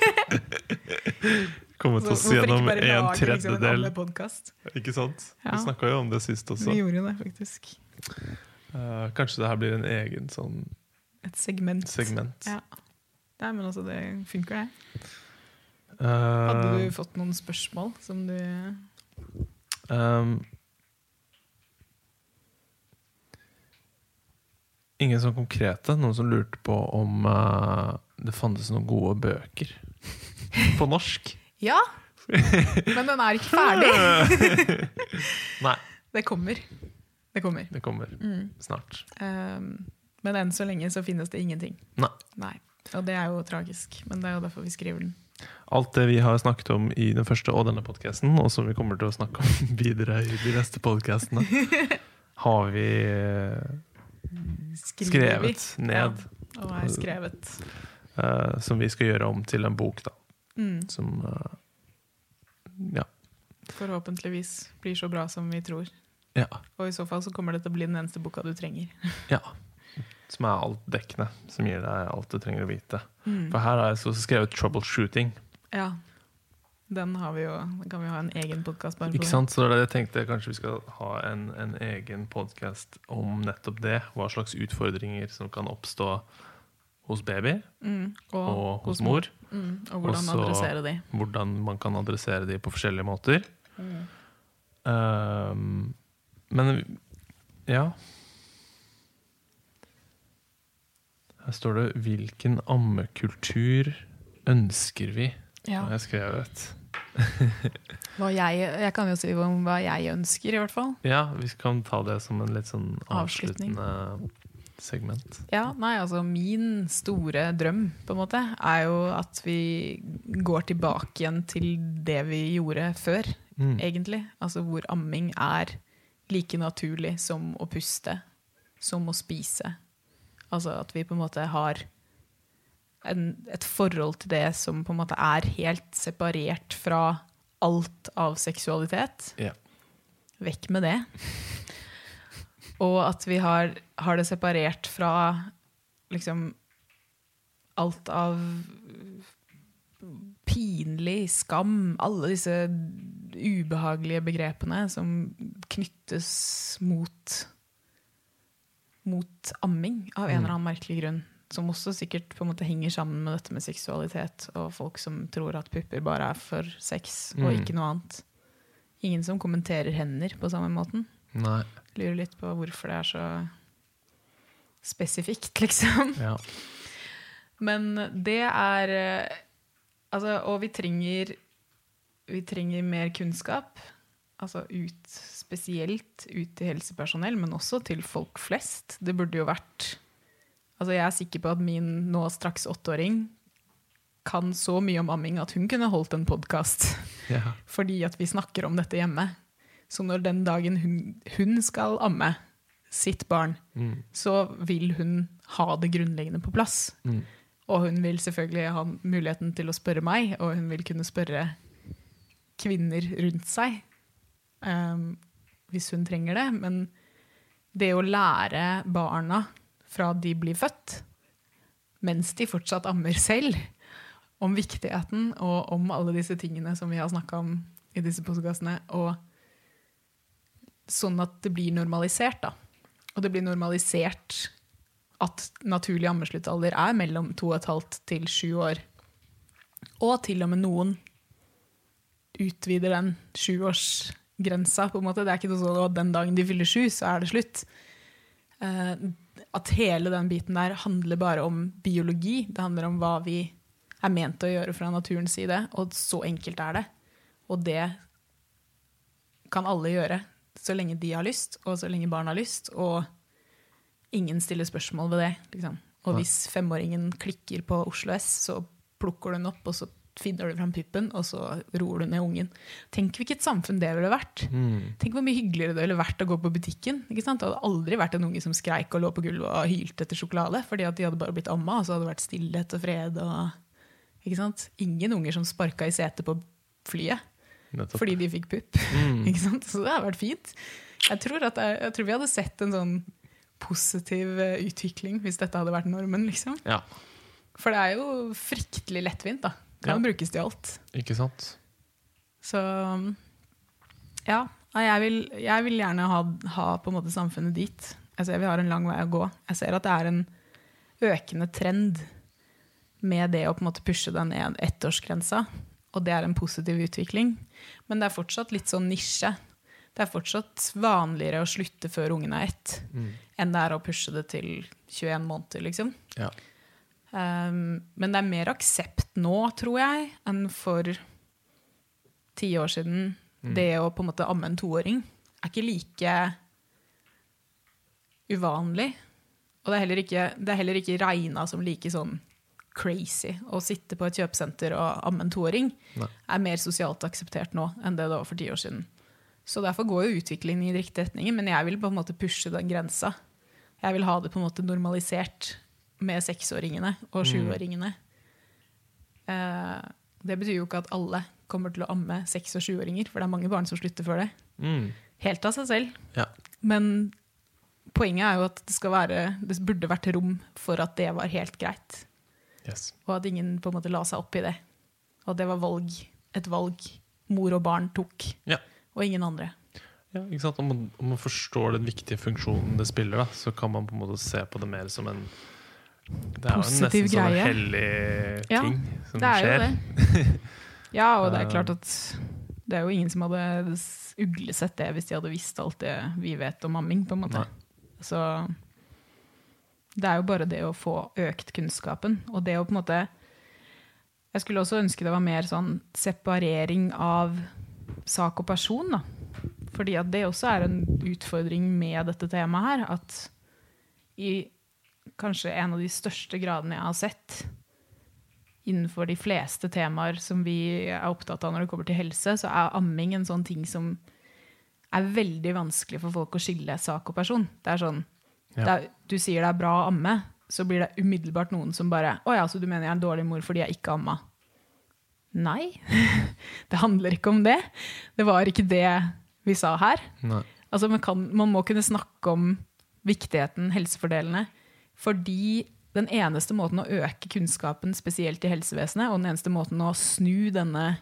Kommer til Så oss gjennom bare en tredjedel. liksom en? Ikke sant? Ja. Vi snakka jo om det sist også. Vi gjorde det faktisk. Uh, kanskje det her blir en egen sånn Et segment. segment. Ja. Nei, men altså, det funker, det. Uh, Hadde du fått noen spørsmål som du ehm, Ingen sånn konkrete. Noen som lurte på om uh, det fantes noen gode bøker på norsk. Ja! Men den er ikke ferdig. Nei, Det kommer. Det kommer. det kommer Mm. snart. Um, men enn så lenge så finnes det ingenting. Nei. Nei. Og det er jo tragisk, men det er jo derfor vi skriver den. Alt det vi har snakket om i den første og denne podkasten, og som vi kommer til å snakke om videre i de neste podkastene, har vi vi. Skrevet ned. Og er skrevet. Uh, som vi skal gjøre om til en bok, da. Mm. Som uh, Ja. Forhåpentligvis blir så bra som vi tror. ja. Og i så fall så kommer det til å bli den eneste boka du trenger. Ja. Som er altdekkende. Som gir deg alt du trenger å vite. Mm. For her har jeg så skrevet 'troubleshooting'. Ja. Den har vi jo, kan vi ha en egen podkast bare på. Ikke sant? Så det er det jeg tenkte kanskje vi skal ha en, en egen podkast om nettopp det. Hva slags utfordringer som kan oppstå hos baby Mm. Og, og hos mor. Mm. Og hvordan Også- adressere de. Hvordan man kan adressere de på forskjellige måter. Mm. Um, men ja Her står det 'Hvilken ammekultur ønsker vi?' Ja. har jeg skrevet. Jeg, jeg kan jo si om hva jeg ønsker, i hvert fall. Ja, vi kan ta det som en litt sånn avsluttende segment. Ja, nei, altså Min store drøm på en måte er jo at vi går tilbake igjen til det vi gjorde før, Mm. egentlig. Altså hvor amming er like naturlig som å puste, som å spise. Altså at vi på en måte har en, et forhold til det som på en måte er helt separert fra alt av seksualitet. Ja. Vekk med det. Og at vi har, har det separert fra liksom alt av pinlig, skam, alle disse ubehagelige begrepene som knyttes mot mot amming av en Mm. eller annen merkelig grunn. Som også sikkert på en måte henger sammen med dette med seksualitet og folk som tror at pupper bare er for sex og Mm. ikke noe annet. Ingen som kommenterer hender på samme måten. Nei. Lurer litt på hvorfor det er så spesifikt, liksom. Ja. Men det er eh, Altså, og vi trenger Vi trenger mer kunnskap. Altså ut spesielt ut til helsepersonell, men også til folk flest. Det burde jo vært Altså, jeg er sikker på at min nå straks åtteåring kan så mye om amming at hun kunne holdt en podkast Ja. fordi at vi snakker om dette hjemme. Så når den dagen hun, hun skal amme sitt barn, Mm. så vil hun ha det grunnleggende på plass. Mm. Og hun vil selvfølgelig ha muligheten til å spørre meg, og hun vil kunne spørre kvinner rundt seg um, hvis hun trenger det. Men det å lære barna fra de blir født, mens de fortsatt ammer selv, om viktigheten og om alle disse tingene som vi har snakka om i disse postkassene, og sånn at det blir normalisert, da. Og det blir normalisert at naturlig ammesluttalder er mellom 2,5 til 7 år. Og til og med noen utvider den sjuårsgrensa. på en måte. Det er ikke noe sånn at den dagen de fyller sju, så er det slutt. At hele den biten der handler bare om biologi. Det handler om hva vi er ment å gjøre fra naturens side, og så enkelt er det. Og det kan alle gjøre så lenge de har lyst, og så lenge barn har lyst. Og ingen stiller spørsmål ved det. Liksom. Og hvis femåringen klikker på Oslo S, så plukker du den opp, og så finner du fram puppen, og så roer du ned ungen. Tenk hvilket samfunn det ville vært. Mm. Tenk hvor mye hyggeligere det ville vært å gå på butikken. Ikke sant? Det hadde aldri vært en unge som skreik og lå på gulvet og hylte etter sjokolade, fordi at de hadde bare blitt amma, og så hadde det vært stillhet og fred. Og? Ingen unger som sparka i setet på flyet Nettopp. fordi de fikk pupp. Mm. Så det hadde vært fint. Jeg tror, at jeg, jeg tror vi hadde sett en sånn positiv eh, utvikling hvis dette hadde vært normen. liksom. Ja, For det er jo fryktelig lettvint. da. Kan Ja. brukes til alt. ikke sant? Så ja, jeg vil, jeg vil gjerne ha, ha på en måte samfunnet dit. Jeg ser vi har en lang vei å gå. Jeg ser at det er en økende trend med det å på en måte pushe den ettårsgrensa. Og det er en positiv utvikling. Men det er fortsatt litt sånn nisje. Det er fortsatt vanligere å slutte før ungen er ett, Mm. enn det er å pushe det til 21 måneder, liksom. Ja. Um, men det er mer aksept nå, tror jeg, enn for ti år siden. Det å på en måte amme en toåring er ikke like uvanlig. Og det er heller ikke, det er heller ikke regna som like sånn crazy å sitte på et kjøpesenter og amme en toåring. Er mer sosialt akseptert nå enn det det var for ti år siden. Så derfor går jo utviklingen i riktig retning, men jeg vil på en måte pushe den grensa. Jeg vil ha det på en måte normalisert med seksåringene og sjuåringene. Eh, det betyr jo ikke at alle kommer til å amme seks- og sjuåringer, for det er mange barn som slutter før det. Mm. Helt av seg selv. Ja. Men poenget er jo at det, være, det burde vært rom for at det var helt greit. Yes. Og at ingen på en måte la seg opp i det. Og at det var valg, et valg mor og barn tok, Ja. og ingen andre. Ja? Om, man, om man forstår den viktige funksjonen det spiller, da, så kan man på en måte se på det mer som en Det er jo nesten sånn greie. en hellig Ja, ting som Det er skjer. jo det. Ja, og det er klart at det er jo ingen som hadde uglesett det hvis de hadde visst alt det vi vet om amming, på en måte. Nei. Så det er jo bare det å få økt kunnskapen, og det å på en måte Jeg skulle også ønske det var mer sånn separering av sak og person, da. Fordi at det også er en utfordring med dette temaet her, at i kanskje en av de største gradene jeg har sett innenfor de fleste temaer som vi er opptatt av når det kommer til helse, så er amming en sånn ting som er veldig vanskelig for folk å skille sak og person. Det er sånn, Ja. det er, Du sier det er bra å amme, så blir det umiddelbart noen som bare 'Å ja, så du mener jeg er en dårlig mor fordi jeg ikke amma?' Nei. Det handler ikke om det. Det var ikke det vi sa her. Altså, man, kan, man må kunne snakke om viktigheten, helsefordelene, fordi den eneste måten å øke kunnskapen, spesielt i helsevesenet, og den eneste måten å snu denne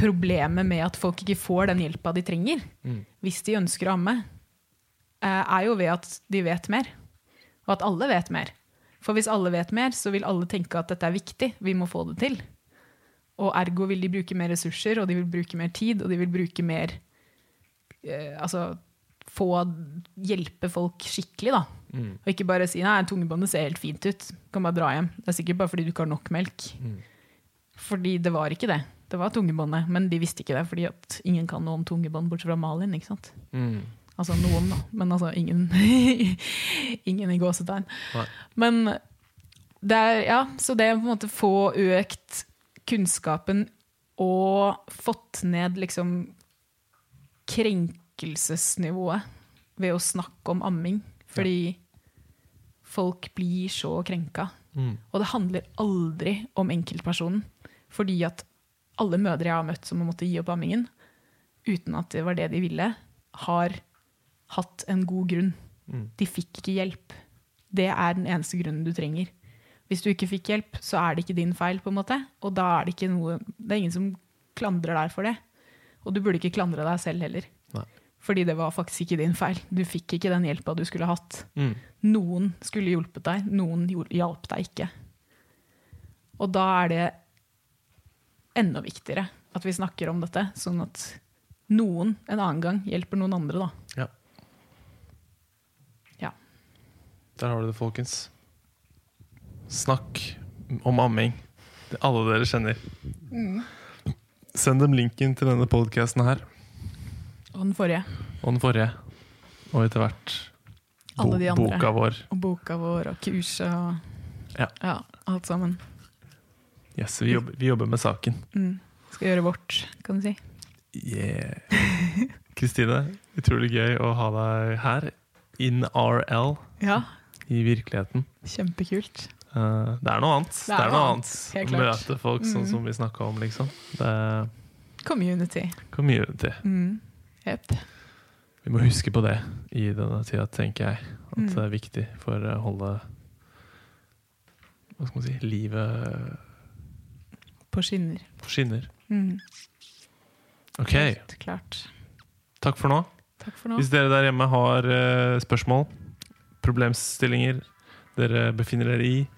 problemet med at folk ikke får den hjelpa de trenger, Mm. hvis de ønsker å amme, eh, er jo ved at de vet mer. Og at alle vet mer. For hvis alle vet mer, så vil alle tenke at dette er viktig, vi må få det til. Og ergo vil de bruke mer ressurser, og de vil bruke mer tid, og de vil bruke mer eh, Altså få hjelpe folk skikkelig, da. Mm. Og ikke bare si nei, tungebåndet ser helt fint ut, kan bare dra hjem. Det er sikkert bare fordi du ikke har nok melk. Mm. Fordi det var ikke det. Det var tungebåndet, men de visste ikke det, fordi at ingen kan noe om tungebånd bortsett fra Malin. ikke sant? Mm. Altså noen, da, men altså ingen, ingen i gåsetegn. Men det er, ja, så det å på en måte få økt kunnskapen og fått ned liksom krenkelsesnivået ved å snakke om amming. Fordi folk blir så krenka. Mm. Og det handler aldri om enkeltpersonen. Fordi at alle mødre jeg har møtt som har måttet gi opp ammingen, uten at det var det de ville, har hatt en god grunn. Mm. De fikk ikke hjelp. Det er den eneste grunnen du trenger. Hvis du ikke fikk hjelp, så er det ikke din feil, på en måte. Og da er det noe Det er ingen som klandrer deg for det. Og du burde ikke klandre deg selv heller. Fordi det var faktisk ikke din feil. Du fikk ikke den hjelpa du skulle hatt. Mm. Noen skulle hjulpet deg, noen hjalp deg ikke. Og da er det enda viktigere at vi snakker om dette, sånn at noen en annen gang hjelper noen andre, da. Ja. Ja. Der har du det, folkens. Snakk om amming. Det alle dere kjenner. Send dem linken til denne podkasten her, Og den forrige. og den forrige. Og etter hvert bo Alle de andre. boka vår. Og boka vår og kurset og Ja. alt sammen. Yes, vi, jobber, vi jobber med saken. Mm. Skal gjøre vårt, kan du si. Yeah. Kristine, utrolig gøy å ha deg her. In RL, Ja, i virkeligheten. kjempekult. Eh, det er noe annet. Det er, noe annet helt å møte folk sånn Mm. som vi snakka om, liksom. Det er Community. community. Mm. Jepp. Vi må huske på det i denne tida, tenker jeg. At Mm. det er viktig for å holde Hva skal man si Livet På skinner. på skinner. Mm. Ok, Helt klart. takk for nå. Takk for nå. Hvis dere der hjemme har eh, spørsmål, problemstillinger dere befinner dere i,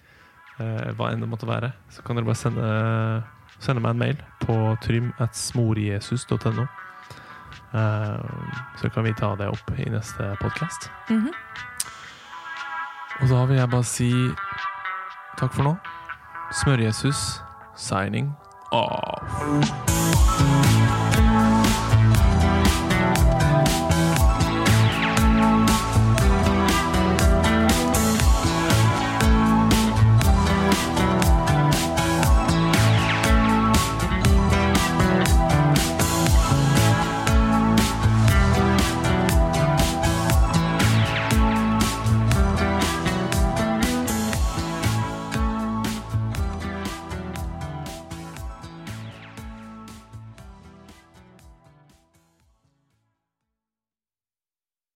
eh, hva enn det måtte være, så kan dere bare sende, sende meg en mail på trym at smorjesus.no. Eh, så kan vi ta det opp i neste podkast. Mhm. Og da vil jeg bare si takk for nå. Smør-Jesus signing off.